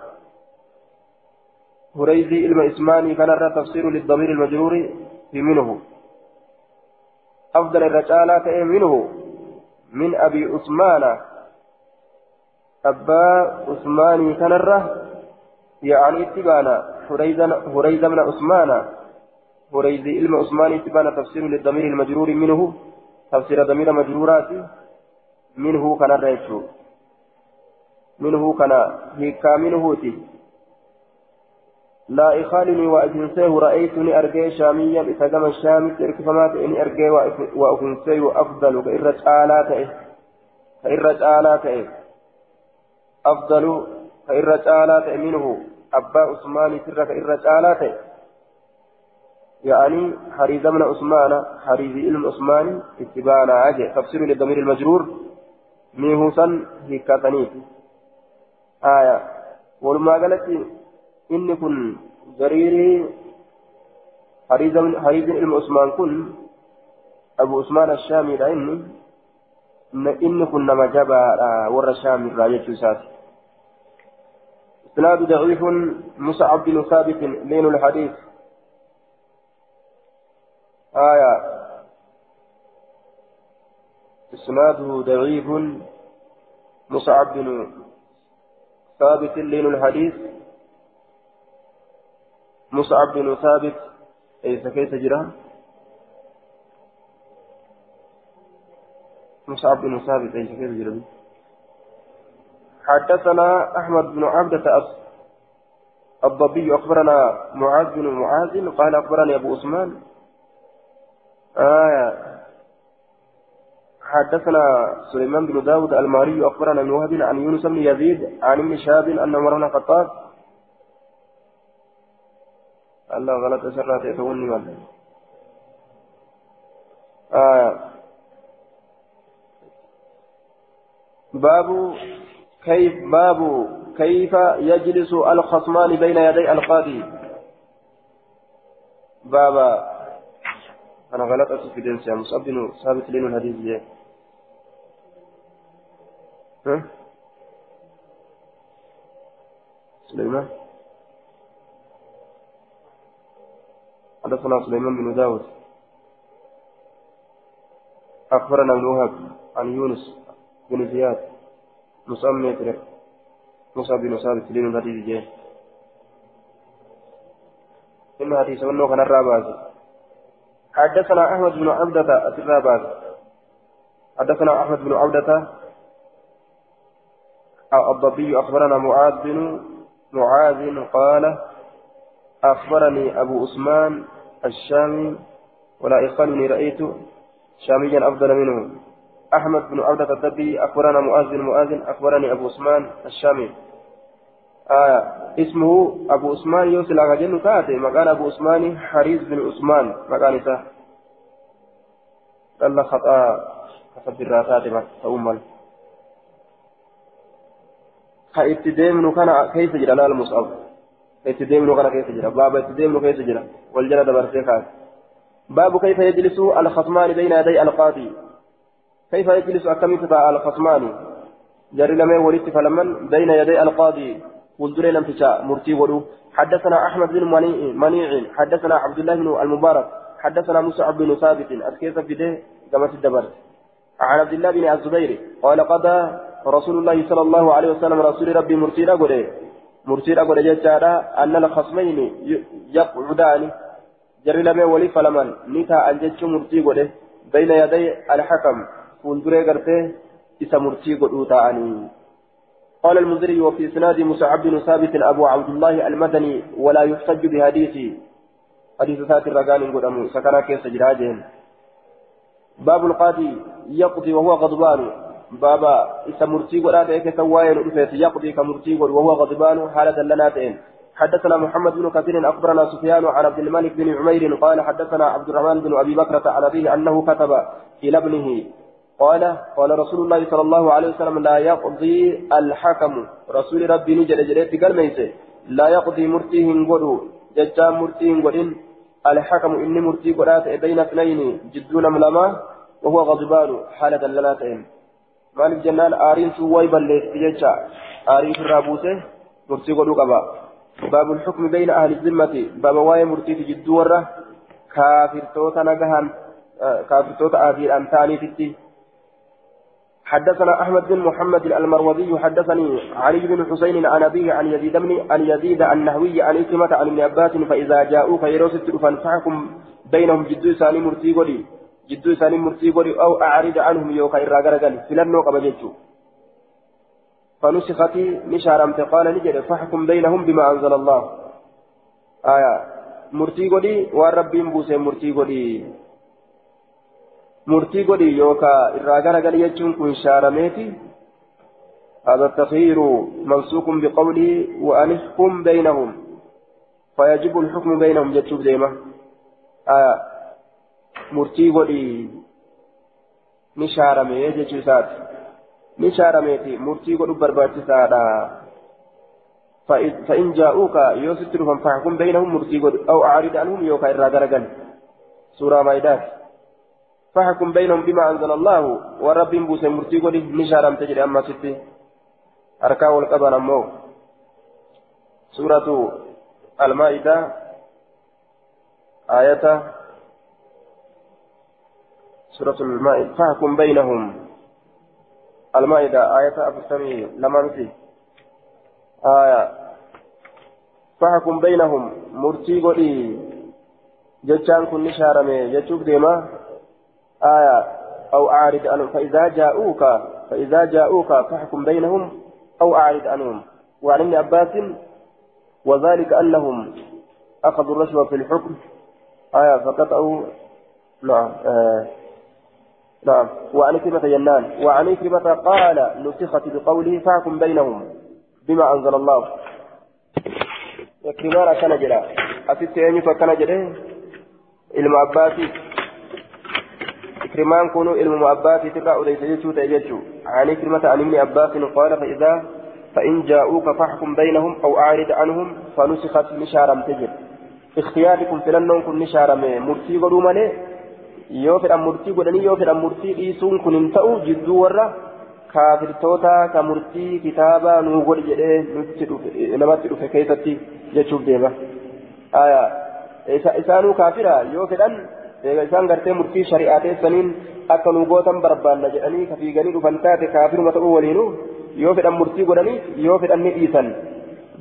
هريزي علم إسماني كان الرا تفسير للضمير المجرور في منه. أفضل الرجال كأي منه. من أبي عثمان. أبا عثماني كان الرا يعني اتبانا. هريزة من عثمان. هريزي علم عثماني اتبانا تفسير للضمير المجرور منه. تفسير ضمير مجرورات منه كان منه كان هيكا منه تي. لا إخالني وأجنسيه رأيتني أرجي شاميا إتقام الشام تركفمات إني أرجي وأفنسيه أفضل كإرة آلاته كإرة آلاته أفضل كإرة آلاته منه. أبا عثمان سر كإرة آلاته يعني حريز من عثمان حريز علم عثمان اتبانا أجي تفسير للضمير المجرور. ميهوسا هكاتنيت آية. ولما قالت inni kun jariirii hariizin ilma usmaan kun abu usmaan ashaamiidha inni inni kun nama jabaadha warra shaamirraa jechuu isaati إسناد ضعيف مصعب بن ثابت لين الحديث آية إسناده ضعيف مصعب بن ثابت لين الحديث مصعب بن ثابت أي كيف جرى مصعب بن ثابت أي كيف جرى حدثنا أحمد بن عبدة الضبي أخبرنا معاذ بن معاذ قال أخبرني أبو عثمان. آية. حدثنا سليمان بن داود الماري أخبرنا ابن وهب عن يونس بن يزيد عن ابن شهاب أن عمر بن الله غلط سرات يتوني ولا آه. باب كيف باب كيف يجلس الخصمان بين يدي القاضي. بابا أنا غلط في دين سيا مصعب بن ثابت لين الحديث ها؟ سليمان؟ حدثنا سليمان بن داود. أخبرنا ابن وهب عن يونس بن زياد مسمى موسى بن ثابت لين الحديث جاء إن حديث منه كان الرابع حدثنا أحمد بن عبدة الرابع حدثنا أحمد بن عبدة الضبي أخبرنا معاذ بن معاذ قال أخبرني أبو عثمان الشامي ولا يقال رأيت شاميا أفضل منه. أحمد بن عبدة الدبي أخبرنا مؤاذ بن مؤاذ أخبرني أبو عثمان الشامي. آه اسمه أبو عثمان يوصل على جنة كاتي مكان أبو عثمان حريز بن عثمان. مكان إساه قال خطأ. حسب الراسات تأمل كايتدين كان كيف اتديمنو كان كيف جرى باب اتديمنو كيف جرى والجنة دبرتي خاص باب كيف يجلس الخصمان بين يدي القاضي كيف يجلس أكمل الخصمان جري لما ولدت فلمن بين يدي القاضي ولدنا لم تشاء مرتي ولو حدثنا أحمد بن منيع حدثنا عبد الله بن المبارك حدثنا مصعب بن ثابت أسكيت في ده كما تدبر عن عبد الله بن الزبير قال قضى رسول الله صلى الله عليه وسلم رسول ربي مرتي له مرسيد أقول جدّا أن الخصمين يقعدان جري لما ولي فلمن نتا أنجتش مرسي قوله بين يدي الحكم فندري قرته إسا مرسي تاني قال المنذري وفي إسناد مسعب بن ثابت أبو عبد الله المدني ولا يحتج بحديثه حديث ذات الرجال قدامه سكن كيس جراجهم باب القاضي يقضي وهو غضبان بابا إذا مرتي قد آتيك سواين يقضي كمرتي وهو غضبان حالة لنا حدثنا محمد بن كثير أخبرنا سفيان عن عبد الملك بن عمير قال حدثنا عبد الرحمن بن أبي بكرة عن أبيه أنه كتب إلى ابنه قال قال رسول الله صلى الله عليه وسلم لا يقضي الحكم رسول ربي نجد جريت قال لا يقضي مرتيهن قدو ججام مرتيهن قدين الحكم إني مرتي قرات بين اثنين جدون ملما وهو غضبان حالة لناتين مالك آرين سوى بلس ججا آرين في الرابوسة مرتي قدو قبا باب الحكم بين أهل الذمة باب واي مرتي جدو ورة كافر توتا نجهان كافر توتا آذير أمثالي في حدثنا احمد بن محمد المروزي حدثني علي بن حسين عن ابيه عن يزيد بن عن يزيد النهوي عن إكرمة عن ابن عباس فاذا جاءوك يروست فانفحكم بينهم جدو ثاني مرتي جدو ثاني مرتي قولي أو أعرض عنهم يوكا الراغرغل فلنو قبجتشو فنسخت نشارمت قال نجد فاحكم بينهم بما أنزل الله. آية مرتي قولي والرب بوسي مرتي قولي. murtii godhi yookaa irraa garagali jechuun kun shaarameeti هذا التخيير منسوق بقوله وأنحكم بينهم. فيجب الحكم بينهم جتشوف ديما آه مرتي ودي نشارمي جتشو سات نشارميتي مرتي ودي برباتي سادا فإن جاءوك يوسف فاحكم بينهم مرتي أو أعرض عنهم يوكا إرى سورة مايدات فحكم بينهم بما أنزل الله ورب بوسى مرتي قولي نشارم تجري أما ستي أركا والقبر أمو سورة المائدة آية سورة المائدة. فحكم بينهم. المائدة آية أبو سمي لما نسي. آية. فحكم بينهم. مرتي قولي. جتشان كن نشارمي. جتشوف ديما. آية. أو أعرض عنهم. فإذا جاءوك فإذا جاءوك فاحكم بينهم أو أعرض عنهم. وعن ابن عباس وذلك أنهم أخذوا الرشوة في الحكم. آية فقطعوا. نعم آه. نعم. وعن كلمة ينان وعن كلمة قال نسخت بقوله فاحكم بينهم بما أنزل الله. كمان كان جرا أتيت أني فكان جرا المعباسي كرمان كونوا علم أباك ترى أوليس يجو تأججو عن كلمة عن ابن عباس قال فإذا فإن جاءوك فاحكم بينهم أو أعرض عنهم فنسخت نشارم تجد اختياركم فلنون كن نشارم مرتي قدوا مالي. Yoo fedhan murtii godhanii yoo fedhan murtii dhiisuun kun hin ta'u jidduu warra kaafirtoota ka murtii kitaaba nuu godhi jedhee namatti dhufe keessatti jechuuf deema. Isaanuu kaafira? Yoo fedhan isaan gartee murtii shari'aa teessaniin akka nu gootan barbaanna jedhanii ka fiiganii dhufan taate kaafiruma ta'uu waliinu yoo fedhan murtii godhanii yoo fedhan ni dhiisan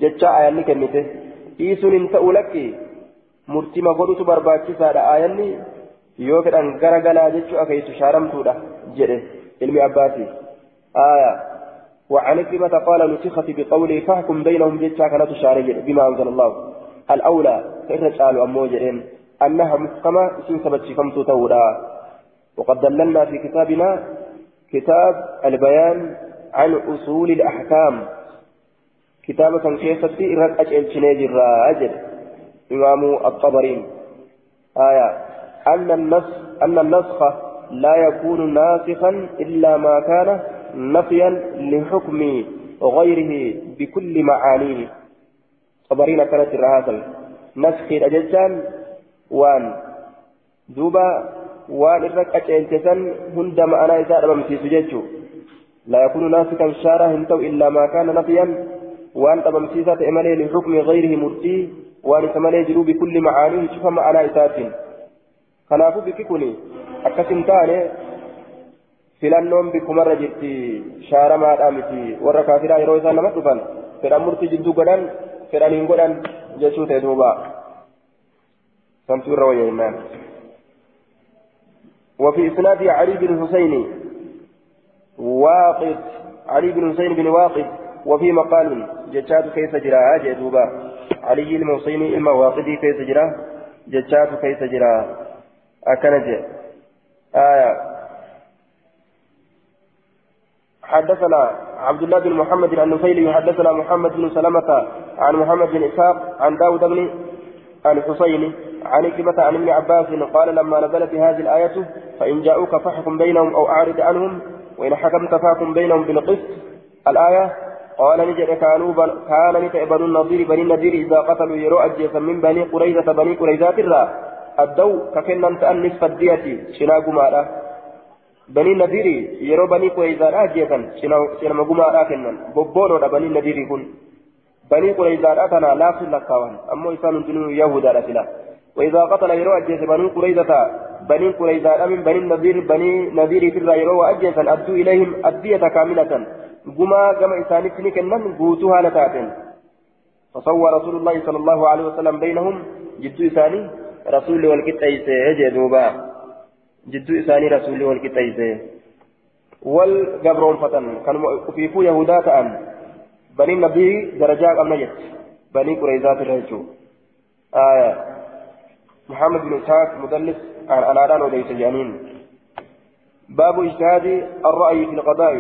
jecha ayanni kennite. Dhiisuun hin ta'u lakki murtima godhutu barbaachisaadha. Ayanni yoo fedhan gara galaa jechuu akeessu shaaramtuudha jedhe ilmi abbaasi آية وعن كلمة قال نسخت بقوله فاحكم بينهم جتشا كانت شارجة بما أنزل الله الأولى كإرجال أمو جرين أنها محكمة اسم سبتشفمت تودا وقد دللنا في كتابنا كتاب البيان عن أصول الأحكام كتابة كيف إرد أجل شنيج الراجل إمام الطبرين آية أن النسخ أن النسخ لا يكون ناسخا إلا ما كان نفيا لحكم غيره بكل معانيه. طبرين كانت الرهاسل. نسخ الأجلسان waan duuba waan irra qaceelchesan hunda ma'anaa isaa dhabamsiisu jechuu لا يكون ناسكا شارا هنتو إلا ما كان نفيا. وأن تبمسيسة إمالي لحكم غيره مرتي. وأن تمالي جلو بكل معانيه. شوف معنى إسات خلافو بككني أكسم تاني filannoon bikkumarra jirti shaaramaadhaa miti warra kaafiraa yeroo isaan nama dhufan fedhan murtii jidduu godhan fedhan hin godhan jechuu ta'e duuba سمت روي وفي إسناد علي بن حسين واقد علي بن حسين بن واقد وفي مقال جتشات كيف جرى جدوبا علي الموصيني المواقدي كيف جرى جتشات كيف جرى أكنج آية حدثنا عبد الله بن محمد النفيلي حدثنا محمد بن سلمة عن محمد بن إسحاق عن داود بن الحسين عن كلمة عن ابن عباس قال لما نزلت هذه الآية فإن جاءوك فاحكم بينهم أو أعرض عنهم وإن حكمت فاحكم بينهم بالقسط الآية قال نجد كانوا بل كان نتع بنو النظير بني النظير إذا قتلوا أجيسا من بني قريظة بني قريظة الرا الدو ككنا أن نصف الدية شناقو مالا بني النظير يرو بني قريظة أجيسا شناقو مالا كنا ببونو بني النظير كن. بني قريظة أتنا لا في لكوان أمو إسان جنو يهودا لسلا وإذا قتل يرو أجيس بني قريظة بني قريظة من بني النظير بني نظير في يرو أجيسا أدوا إليهم الدية كاملة. قما كما إسانيت نكنن قوتها لتاتين فصور رسول الله صلى الله عليه وسلم بينهم جدو إساني رسول والكتايسه هجي دوبا جدو إساني رسول والكتايسه والقبرون فتن كانوا كفيفو يهودا تأم بني النبي درجات أم نجت بني قريزات الرجو آية محمد بن إسحاق مدلس عن أنادان وليس جانين باب اجتهاد الرأي في القضاء